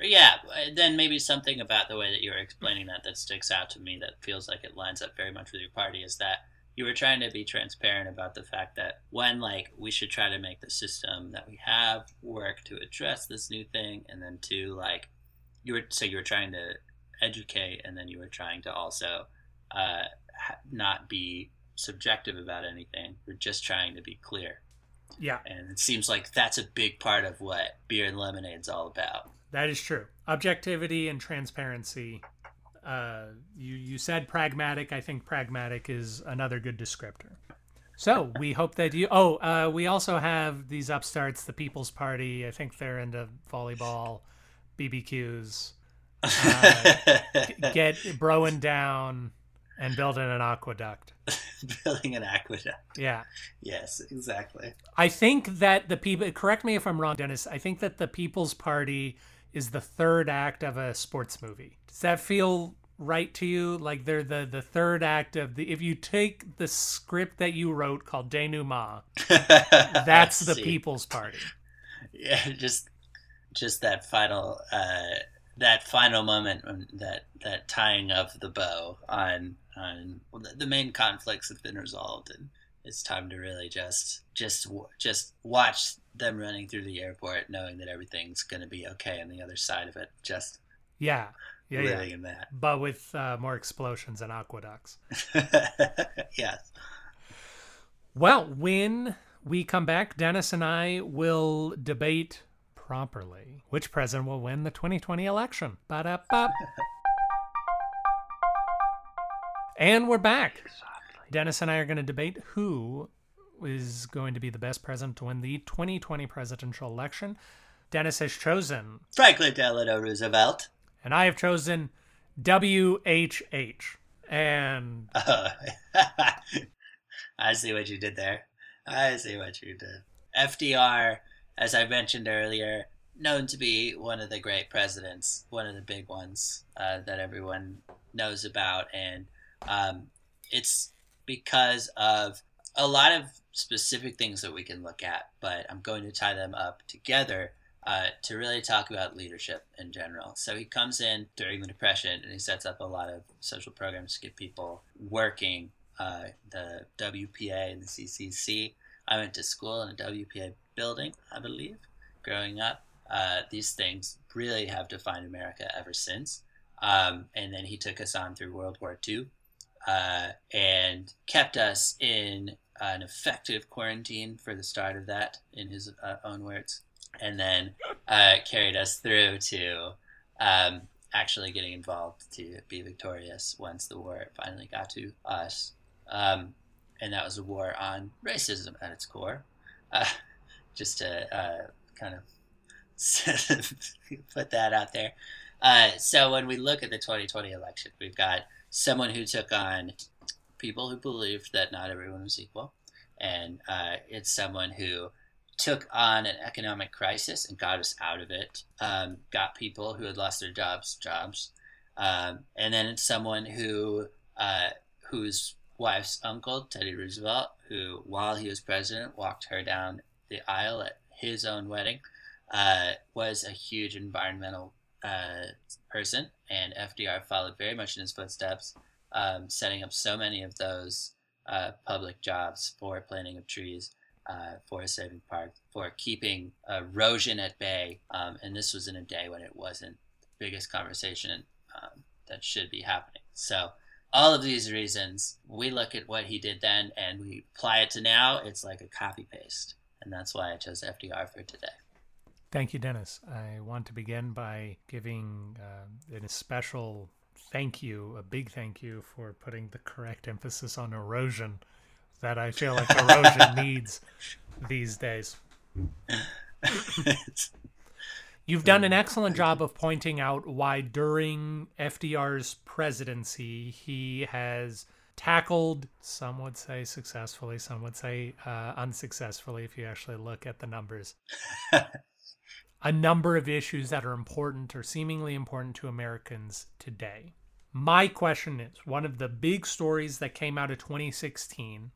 yeah, then maybe something about the way that you were explaining that that sticks out to me that feels like it lines up very much with your party is that you were trying to be transparent about the fact that when like we should try to make the system that we have work to address this new thing and then two like you were so you were trying to educate and then you were trying to also uh, not be subjective about anything you're just trying to be clear yeah and it seems like that's a big part of what beer and lemonade's all about that is true objectivity and transparency uh, you you said pragmatic. I think pragmatic is another good descriptor. So we hope that you. Oh, uh, we also have these upstarts, the People's Party. I think they're into volleyball, BBQs, uh, *laughs* get broing down, and building an aqueduct. *laughs* building an aqueduct. Yeah. Yes, exactly. I think that the people. Correct me if I'm wrong, Dennis. I think that the People's Party is the third act of a sports movie. Does that feel right to you? Like they're the the third act of the. If you take the script that you wrote called Denouement, *laughs* that's the People's Party. Yeah, just just that final uh, that final moment that that tying of the bow on on the main conflicts have been resolved and it's time to really just just just watch them running through the airport, knowing that everything's going to be okay on the other side of it. Just yeah, yeah, living yeah. in that, but with uh, more explosions and aqueducts. *laughs* yes. Well, when we come back, Dennis and I will debate properly which president will win the 2020 election. Ba-da-ba. *laughs* and we're back. Dennis and I are going to debate who is going to be the best president to win the 2020 presidential election. Dennis has chosen Franklin Delano Roosevelt. And I have chosen WHH. And *laughs* I see what you did there. I see what you did. FDR, as I mentioned earlier, known to be one of the great presidents, one of the big ones uh, that everyone knows about. And um, it's because of a lot of specific things that we can look at, but I'm going to tie them up together uh, to really talk about leadership in general. So he comes in during the Depression and he sets up a lot of social programs to get people working. Uh, the WPA and the CCC. I went to school in a WPA building, I believe, growing up. Uh, these things really have defined America ever since. Um, and then he took us on through World War II uh, and kept us in an effective quarantine for the start of that, in his uh, own words, and then uh, carried us through to um, actually getting involved to be victorious once the war finally got to us. Um, and that was a war on racism at its core. Uh, just to uh, kind of *laughs* put that out there. Uh, so when we look at the 2020 election, we've got someone who took on people who believed that not everyone was equal. And uh, it's someone who took on an economic crisis and got us out of it, um, got people who had lost their jobs jobs. Um, and then it's someone who uh, whose wife's uncle, Teddy Roosevelt, who while he was president walked her down the aisle at his own wedding, uh, was a huge environmental uh, person, and FDR followed very much in his footsteps, um, setting up so many of those uh, public jobs for planting of trees, uh, for saving parks, for keeping erosion at bay. Um, and this was in a day when it wasn't the biggest conversation um, that should be happening. So, all of these reasons, we look at what he did then and we apply it to now. It's like a copy paste. And that's why I chose FDR for today. Thank you, Dennis. I want to begin by giving uh, an special thank you, a big thank you for putting the correct emphasis on erosion that I feel like erosion *laughs* needs these days. You've done an excellent job of pointing out why during FDR's presidency he has tackled, some would say successfully, some would say uh, unsuccessfully if you actually look at the numbers, *laughs* a number of issues that are important or seemingly important to Americans today. My question is one of the big stories that came out of 2016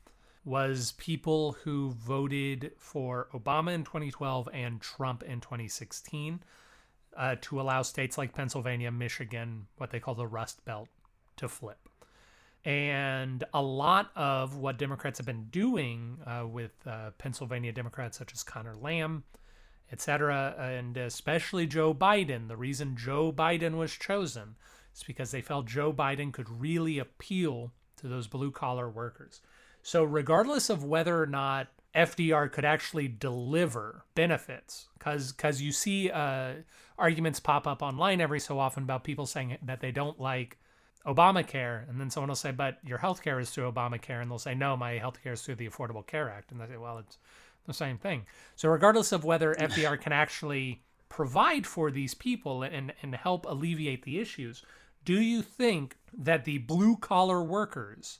was people who voted for Obama in 2012 and Trump in 2016 uh, to allow states like Pennsylvania, Michigan, what they call the Rust Belt, to flip. And a lot of what Democrats have been doing uh, with uh, Pennsylvania Democrats such as Conor Lamb, et cetera, and especially Joe Biden, the reason Joe Biden was chosen is because they felt Joe Biden could really appeal to those blue collar workers. So, regardless of whether or not FDR could actually deliver benefits, because because you see uh, arguments pop up online every so often about people saying that they don't like Obamacare, and then someone will say, "But your health care is through Obamacare," and they'll say, "No, my health care is through the Affordable Care Act," and they say, "Well, it's the same thing." So, regardless of whether FDR can actually provide for these people and and help alleviate the issues, do you think that the blue collar workers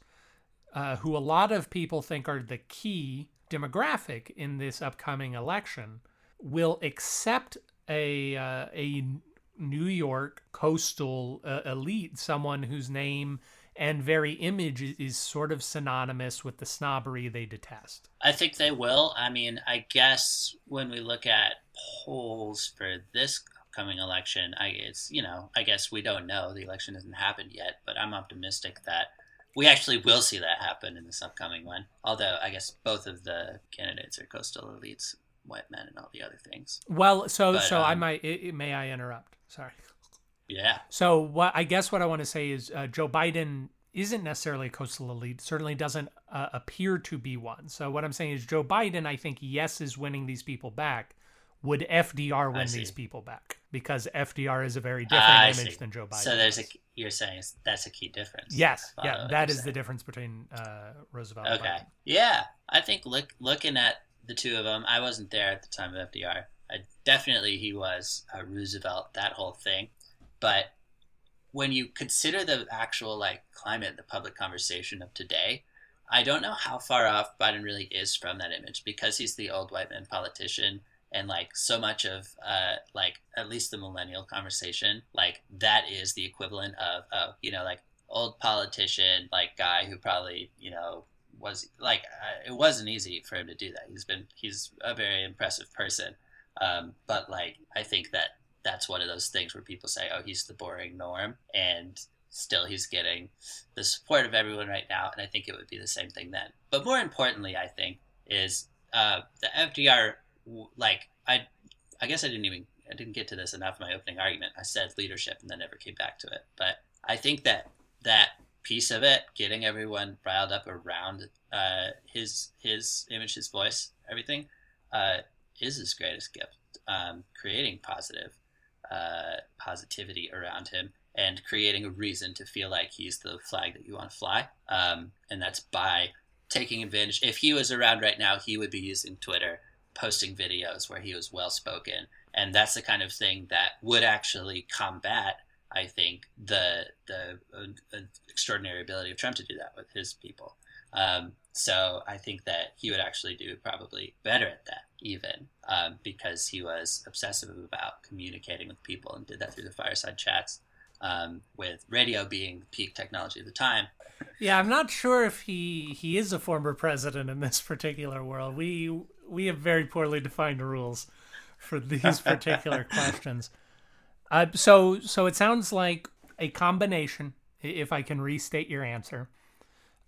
uh, who a lot of people think are the key demographic in this upcoming election, will accept a uh, a New York coastal uh, elite, someone whose name and very image is sort of synonymous with the snobbery they detest. I think they will. I mean, I guess when we look at polls for this upcoming election, I it's you know, I guess we don't know. The election hasn't happened yet, but I'm optimistic that we actually will see that happen in this upcoming one. Although I guess both of the candidates are coastal elites, white men, and all the other things. Well, so but, so um, I might it, may I interrupt? Sorry. Yeah. So what I guess what I want to say is uh, Joe Biden isn't necessarily a coastal elite. Certainly doesn't uh, appear to be one. So what I'm saying is Joe Biden, I think, yes, is winning these people back. Would FDR win these people back? Because FDR is a very different image see. than Joe Biden. So there's a you're saying that's a key difference. Yes, yeah, that is saying. the difference between uh, Roosevelt. Okay, yeah, I think look looking at the two of them, I wasn't there at the time of FDR. I, definitely, he was uh, Roosevelt. That whole thing, but when you consider the actual like climate, the public conversation of today, I don't know how far off Biden really is from that image because he's the old white man politician and like so much of uh like at least the millennial conversation like that is the equivalent of oh you know like old politician like guy who probably you know was like uh, it wasn't easy for him to do that. He's been he's a very impressive person. Um but like i think that that's one of those things where people say oh he's the boring norm and still he's getting the support of everyone right now and i think it would be the same thing then but more importantly i think is uh, the fdr like I I guess I didn't even I didn't get to this enough in my opening argument. I said leadership and then never came back to it. But I think that that piece of it, getting everyone riled up around uh, his his image, his voice, everything, uh, is his greatest gift. Um, creating positive uh, positivity around him and creating a reason to feel like he's the flag that you want to fly. Um, and that's by taking advantage. If he was around right now, he would be using Twitter posting videos where he was well spoken, and that's the kind of thing that would actually combat, I think, the the uh, extraordinary ability of Trump to do that with his people. Um, so I think that he would actually do probably better at that, even um, because he was obsessive about communicating with people and did that through the fireside chats. Um, with radio being peak technology at the time. Yeah, I'm not sure if he he is a former president in this particular world. We we have very poorly defined rules for these particular *laughs* questions. Uh, so so it sounds like a combination. If I can restate your answer,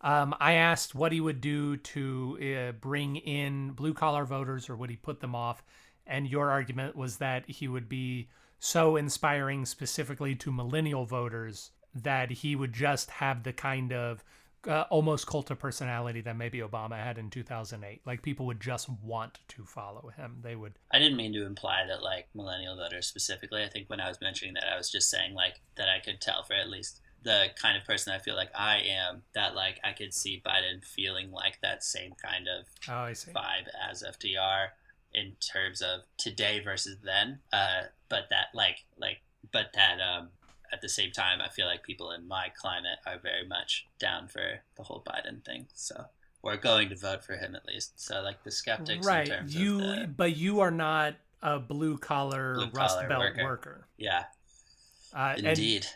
um, I asked what he would do to uh, bring in blue collar voters, or would he put them off? And your argument was that he would be so inspiring specifically to millennial voters that he would just have the kind of uh, almost cult of personality that maybe Obama had in 2008. Like people would just want to follow him. They would. I didn't mean to imply that like millennial voters specifically. I think when I was mentioning that, I was just saying like that I could tell for at least the kind of person I feel like I am that like I could see Biden feeling like that same kind of oh, vibe as FDR. in terms of today versus then. Uh, but that like like but that um, at the same time, I feel like people in my climate are very much down for the whole Biden thing. So we're going to vote for him at least. So like the skeptics, right? you, the, but you are not a blue collar rust belt worker. worker. Yeah, uh, indeed.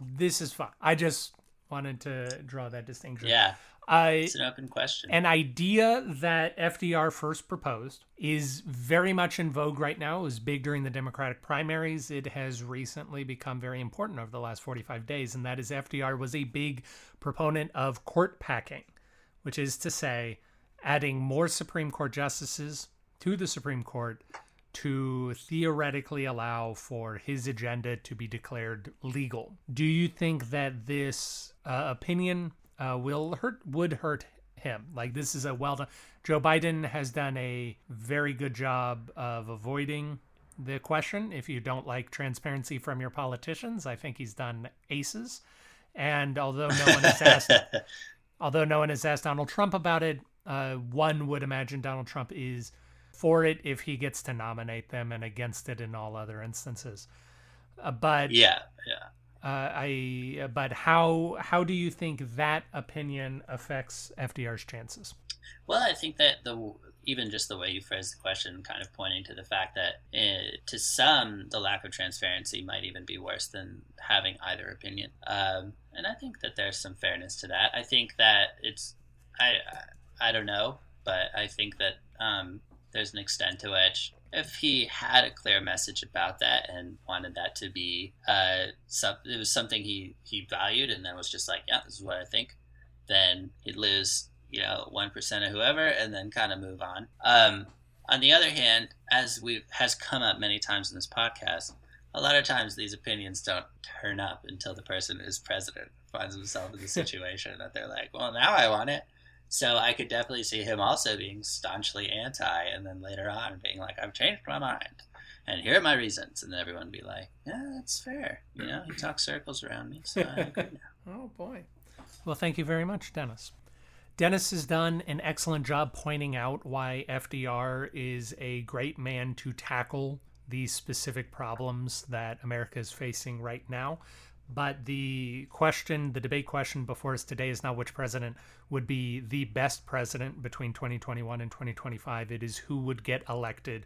This is fun. I just wanted to draw that distinction. Yeah. I, it's an open question. An idea that FDR first proposed is very much in vogue right now. It was big during the Democratic primaries. It has recently become very important over the last 45 days, and that is FDR was a big proponent of court packing, which is to say, adding more Supreme Court justices to the Supreme Court to theoretically allow for his agenda to be declared legal. Do you think that this uh, opinion uh, will hurt would hurt him. Like this is a well done. Joe Biden has done a very good job of avoiding the question. If you don't like transparency from your politicians, I think he's done aces. And although no one has asked, *laughs* although no one has asked Donald Trump about it, uh, one would imagine Donald Trump is for it if he gets to nominate them, and against it in all other instances. Uh, but yeah, yeah. Uh, I but how how do you think that opinion affects FDR's chances? Well, I think that the even just the way you phrased the question, kind of pointing to the fact that uh, to some the lack of transparency might even be worse than having either opinion. Um, and I think that there's some fairness to that. I think that it's I I, I don't know, but I think that um, there's an extent to which if he had a clear message about that and wanted that to be uh, some, it was something he he valued and then was just like yeah this is what i think then he'd lose you know 1% of whoever and then kind of move on. Um, on the other hand as we has come up many times in this podcast a lot of times these opinions don't turn up until the person who's president finds himself in the *laughs* situation that they're like well now i want it so I could definitely see him also being staunchly anti, and then later on being like, "I've changed my mind, and here are my reasons," and then everyone would be like, "Yeah, that's fair." You know, he talks circles around me, so I agree now. *laughs* oh boy. Well, thank you very much, Dennis. Dennis has done an excellent job pointing out why FDR is a great man to tackle these specific problems that America is facing right now. But the question, the debate question before us today is not which president would be the best president between 2021 and 2025. It is who would get elected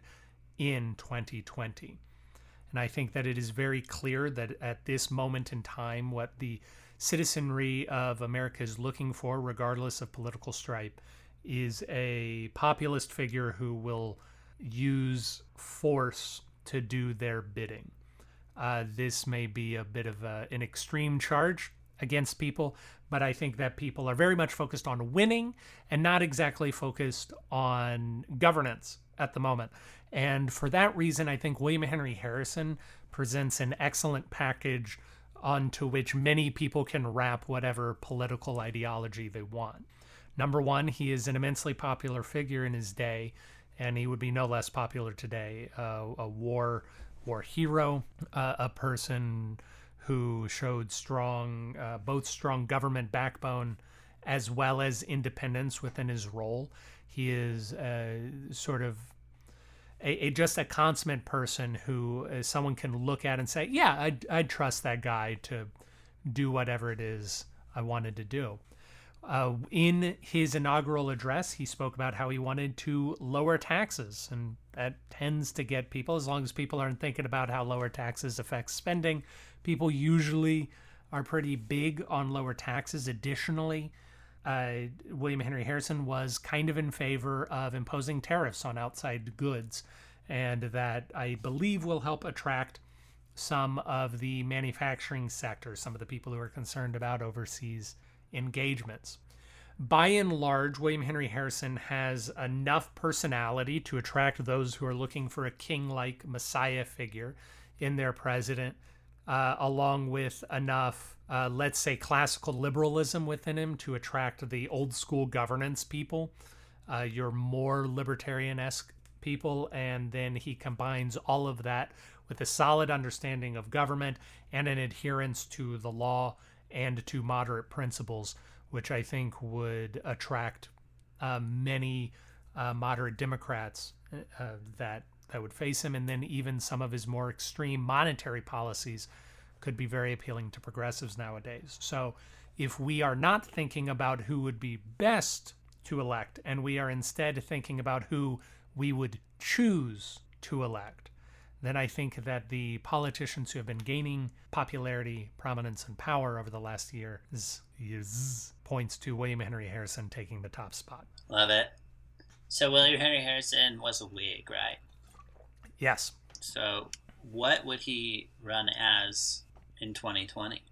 in 2020. And I think that it is very clear that at this moment in time, what the citizenry of America is looking for, regardless of political stripe, is a populist figure who will use force to do their bidding. Uh, this may be a bit of a, an extreme charge against people, but I think that people are very much focused on winning and not exactly focused on governance at the moment. And for that reason, I think William Henry Harrison presents an excellent package onto which many people can wrap whatever political ideology they want. Number one, he is an immensely popular figure in his day, and he would be no less popular today. Uh, a war war hero, uh, a person who showed strong, uh, both strong government backbone as well as independence within his role. He is uh, sort of a, a, just a consummate person who uh, someone can look at and say, "Yeah, I'd, I'd trust that guy to do whatever it is I wanted to do." Uh, in his inaugural address, he spoke about how he wanted to lower taxes, and that tends to get people, as long as people aren't thinking about how lower taxes affect spending, people usually are pretty big on lower taxes. Additionally, uh, William Henry Harrison was kind of in favor of imposing tariffs on outside goods, and that I believe will help attract some of the manufacturing sector, some of the people who are concerned about overseas engagements. By and large, William Henry Harrison has enough personality to attract those who are looking for a king like messiah figure in their president, uh, along with enough, uh, let's say, classical liberalism within him to attract the old school governance people, uh, your more libertarian esque people. And then he combines all of that with a solid understanding of government and an adherence to the law and to moderate principles, which I think would attract uh, many uh, moderate Democrats uh, that that would face him, and then even some of his more extreme monetary policies could be very appealing to progressives nowadays. So, if we are not thinking about who would be best to elect, and we are instead thinking about who we would choose to elect, then I think that the politicians who have been gaining popularity, prominence, and power over the last year years, points to William Henry Harrison taking the top spot. Love it. So William Henry Harrison was a Whig, right? Yes. So what would he run as in 2020?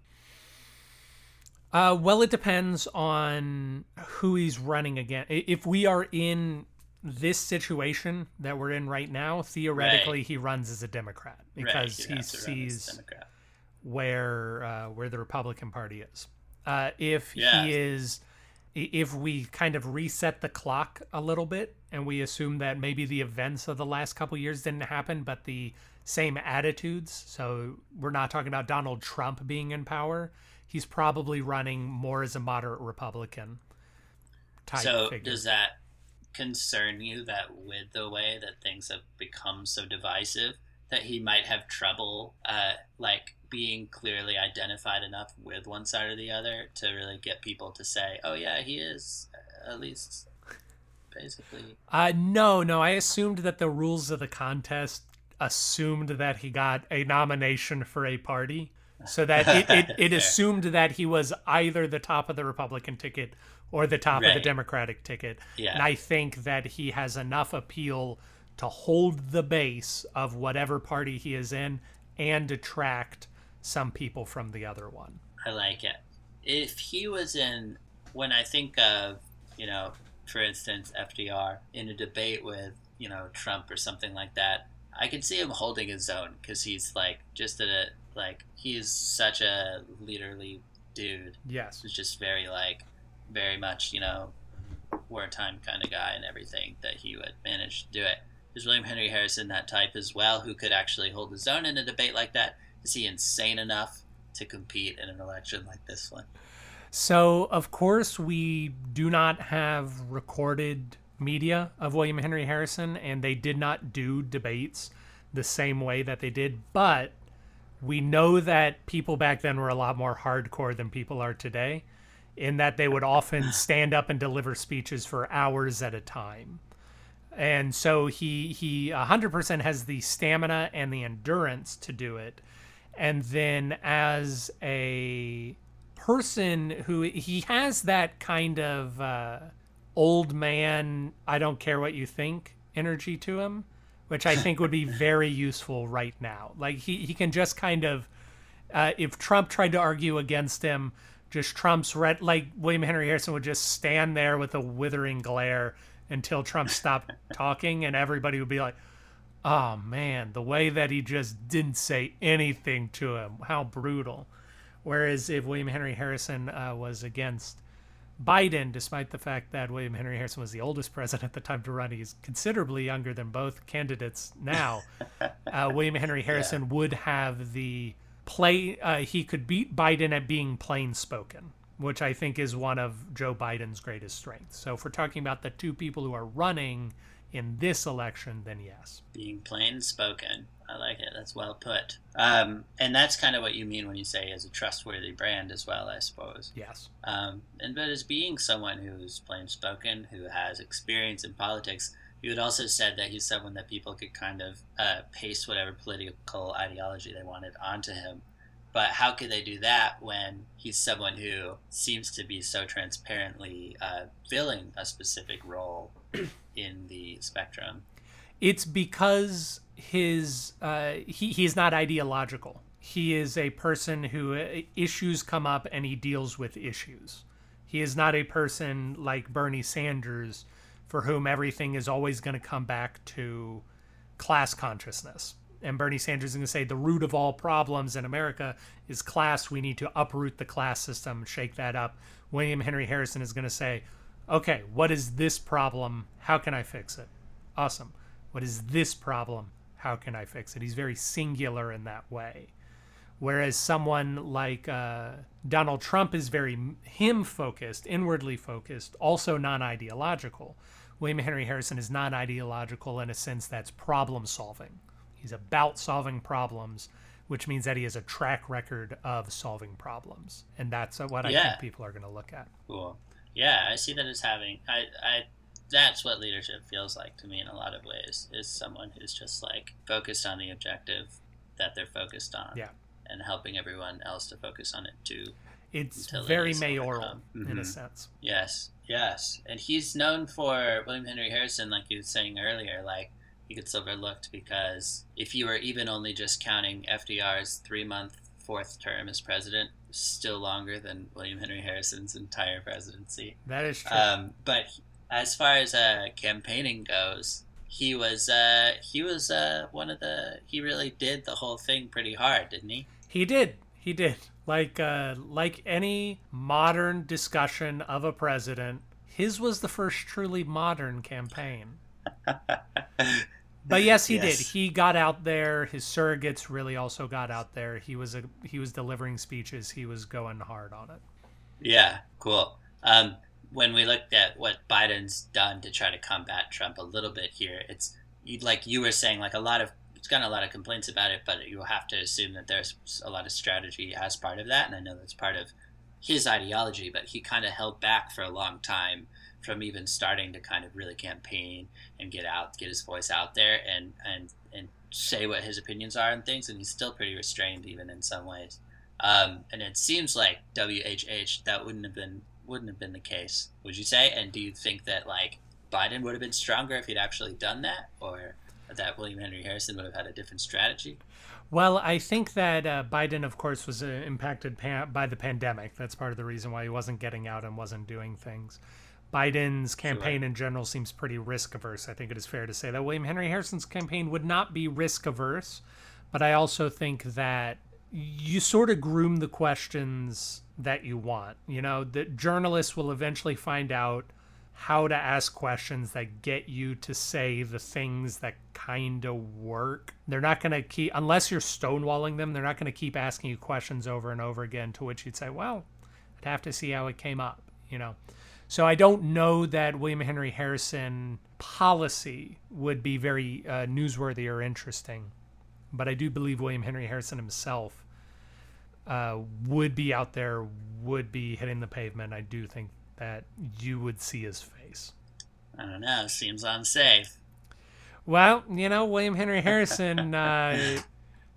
Uh, well, it depends on who he's running again. If we are in this situation that we're in right now, theoretically, Right. he runs as a Democrat Right, because he'd he have to run as sees where uh, where the Republican Party is. Uh, if Yeah. he is, if we kind of reset the clock a little bit and we assume that maybe the events of the last couple years didn't happen, but the same attitudes. So we're not talking about Donald Trump being in power. He's probably running more as a moderate Republican type So figure. does that concern you that with the way that things have become so divisive that he might have trouble uh, like being clearly identified enough with one side or the other to really get people to say oh yeah he is uh, at least basically Uh, no, no. I assumed that the rules of the contest assumed that he got a nomination for a party, so that it, it, *laughs* it assumed that he was either the top of the Republican ticket or the top of the Democratic ticket. Yeah. And I think that he has enough appeal to hold the base of whatever party he is in and attract some people from the other one. I like it. If he was in, when I think of, you know, for instance, FDR in a debate with, you know, Trump or something like that, I can see him holding his own because he's like just a like he's such a leaderly dude. Yes. He's just very like, very much you know, wartime kind of guy and everything that he would manage to do it. Is William Henry Harrison that type as well, who could actually hold his own in a debate like that? Is he insane enough to compete in an election like this one? So, of course, we do not have recorded media of William Henry Harrison, and they did not do debates the same way that they did. But we know that people back then were a lot more hardcore than people are today, in that they would often *laughs* stand up and deliver speeches for hours at a time. And so he he 100% has the stamina and the endurance to do it. And then as a person who he has that kind of uh, old man, I don't care what you think energy to him, which I think would be *laughs* very useful right now. Like he, he can just kind of, uh, if Trump tried to argue against him, just Trump's red, like William Henry Harrison would just stand there with a withering glare until Trump stopped *laughs* talking, and everybody would be like, oh man, the way that he just didn't say anything to him, how brutal. Whereas if William Henry Harrison uh, was against Biden, despite the fact that William Henry Harrison was the oldest president at the time to run, he's considerably younger than both candidates now. *laughs* uh, William Henry Harrison would have the play, uh, he could beat Biden at being plain spoken, which I think is one of Joe Biden's greatest strengths. So if we're talking about the two people who are running in this election, then yes. being plain spoken. I like it. That's well put. Um, and that's kind of what you mean when you say as a trustworthy brand as well, I suppose. Yes. Um, and but as being someone who's plain spoken, who has experience in politics, you had also said that he's someone that people could kind of uh, paste whatever political ideology they wanted onto him. But how could they do that when he's someone who seems to be so transparently uh, filling a specific role *clears throat* in the spectrum? It's because his uh, he he's not ideological. He is a person who uh, issues come up and he deals with issues. He is not a person like Bernie Sanders, for whom everything is always going to come back to class consciousness. And Bernie Sanders is going to say the root of all problems in America is class. We need to uproot the class system, shake that up. William Henry Harrison is going to say, okay, what is this problem? How can I fix it? Awesome. What is this problem? How can I fix it? He's very singular in that way. Whereas someone like uh, Donald Trump is very him focused, inwardly focused, also non ideological. William Henry Harrison is non ideological in a sense that's problem solving. He's about solving problems, which means that he has a track record of solving problems, and that's what I Yeah. think people are going to look at. Cool. Yeah, I see that as having. I, I. That's what leadership feels like to me in a lot of ways. Is someone who's just like focused on the objective that they're focused on. Yeah. And helping everyone else to focus on it too. It's Until it very is mayoral overcome. in a Mhm. sense. Yes, yes. And he's known for William Henry Harrison, like you were saying earlier, like he gets overlooked because if you were even only just counting FDR's three month fourth term as president, still longer than William Henry Harrison's entire presidency. That is true. Um, but as far as uh, campaigning goes, he was uh, he was uh, one of the he really did the whole thing pretty hard, didn't he? He did. He did. Like uh, like any modern discussion of a president, his was the first truly modern campaign. *laughs* But *laughs* yes, he Yes. did. He got out there. His surrogates really also got out there. He was a he was delivering speeches. He was going hard on it. Yeah, cool. Um, when we looked at what Biden's done to try to combat Trump a little bit here, it's like you were saying, like a lot of it's gotten a lot of complaints about it, but you have to assume that there's a lot of strategy as part of that, and I know that's part of his ideology. But he kind of held back for a long time from even starting to kind of really campaign and get out, get his voice out there, and and and say what his opinions are and things, and he's still pretty restrained even in some ways. Um, and it seems like WHH that wouldn't have been wouldn't have been the case. Would you say? And do you think that like Biden would have been stronger if he'd actually done that, or that William Henry Harrison would have had a different strategy? Well, I think that uh, Biden, of course, was uh, impacted pa- by the pandemic. That's part of the reason why he wasn't getting out and wasn't doing things. Biden's campaign in general seems pretty risk averse. I think it is fair to say that William Henry Harrison's campaign would not be risk averse, but I also think that you sort of groom the questions that you want. You know, that journalists will eventually find out how to ask questions that get you to say the things that kind of work. They're not going to keep, unless you're stonewalling them, they're not going to keep asking you questions over and over again, to which you'd say, well, I'd have to see how it came up, you know. So I don't know that William Henry Harrison policy would be very uh, newsworthy or interesting, but I do believe William Henry Harrison himself uh, would be out there, would be hitting the pavement. I do think that you would see his face. I don't know. Seems unsafe. Well, you know, William Henry Harrison *laughs* uh,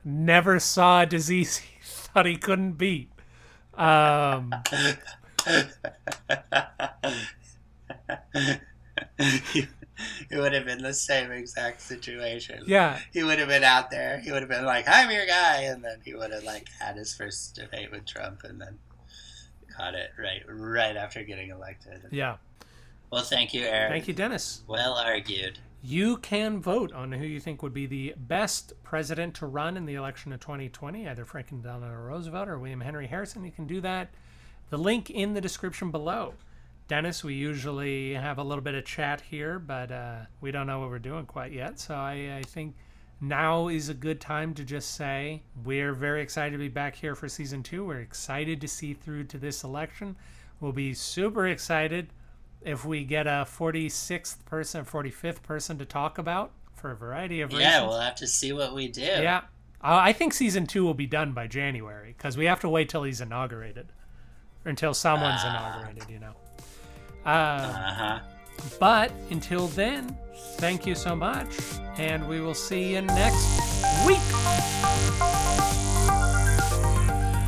never saw a disease *laughs* he thought he couldn't beat. Um, *laughs* it would have been the same exact situation. yeah, He would have been out there. He would have been like, "I'm your guy," and then he would have like had his first debate with Trump, and then caught it right right after getting elected. yeah. Well, thank you, Eric. Thank you, Dennis. Well argued. You can vote on who you think would be the best president to run in the election of 2020, either Franklin Delano Roosevelt or William Henry Harrison. You can do that. The link in the description below. Dennis, we usually have a little bit of chat here, but uh, we don't know what we're doing quite yet. So I, I think now is a good time to just say we're very excited to be back here for season two. We're excited to see through to this election. We'll be super excited if we get a 46th person, 45th person to talk about for a variety of reasons. Yeah, we'll have to see what we do. Yeah. I think season two will be done by January because we have to wait till he's inaugurated until someone's Ah. inaugurated, you know. Uh, Uh huh. but until then, thank you so much, and we will see you next week.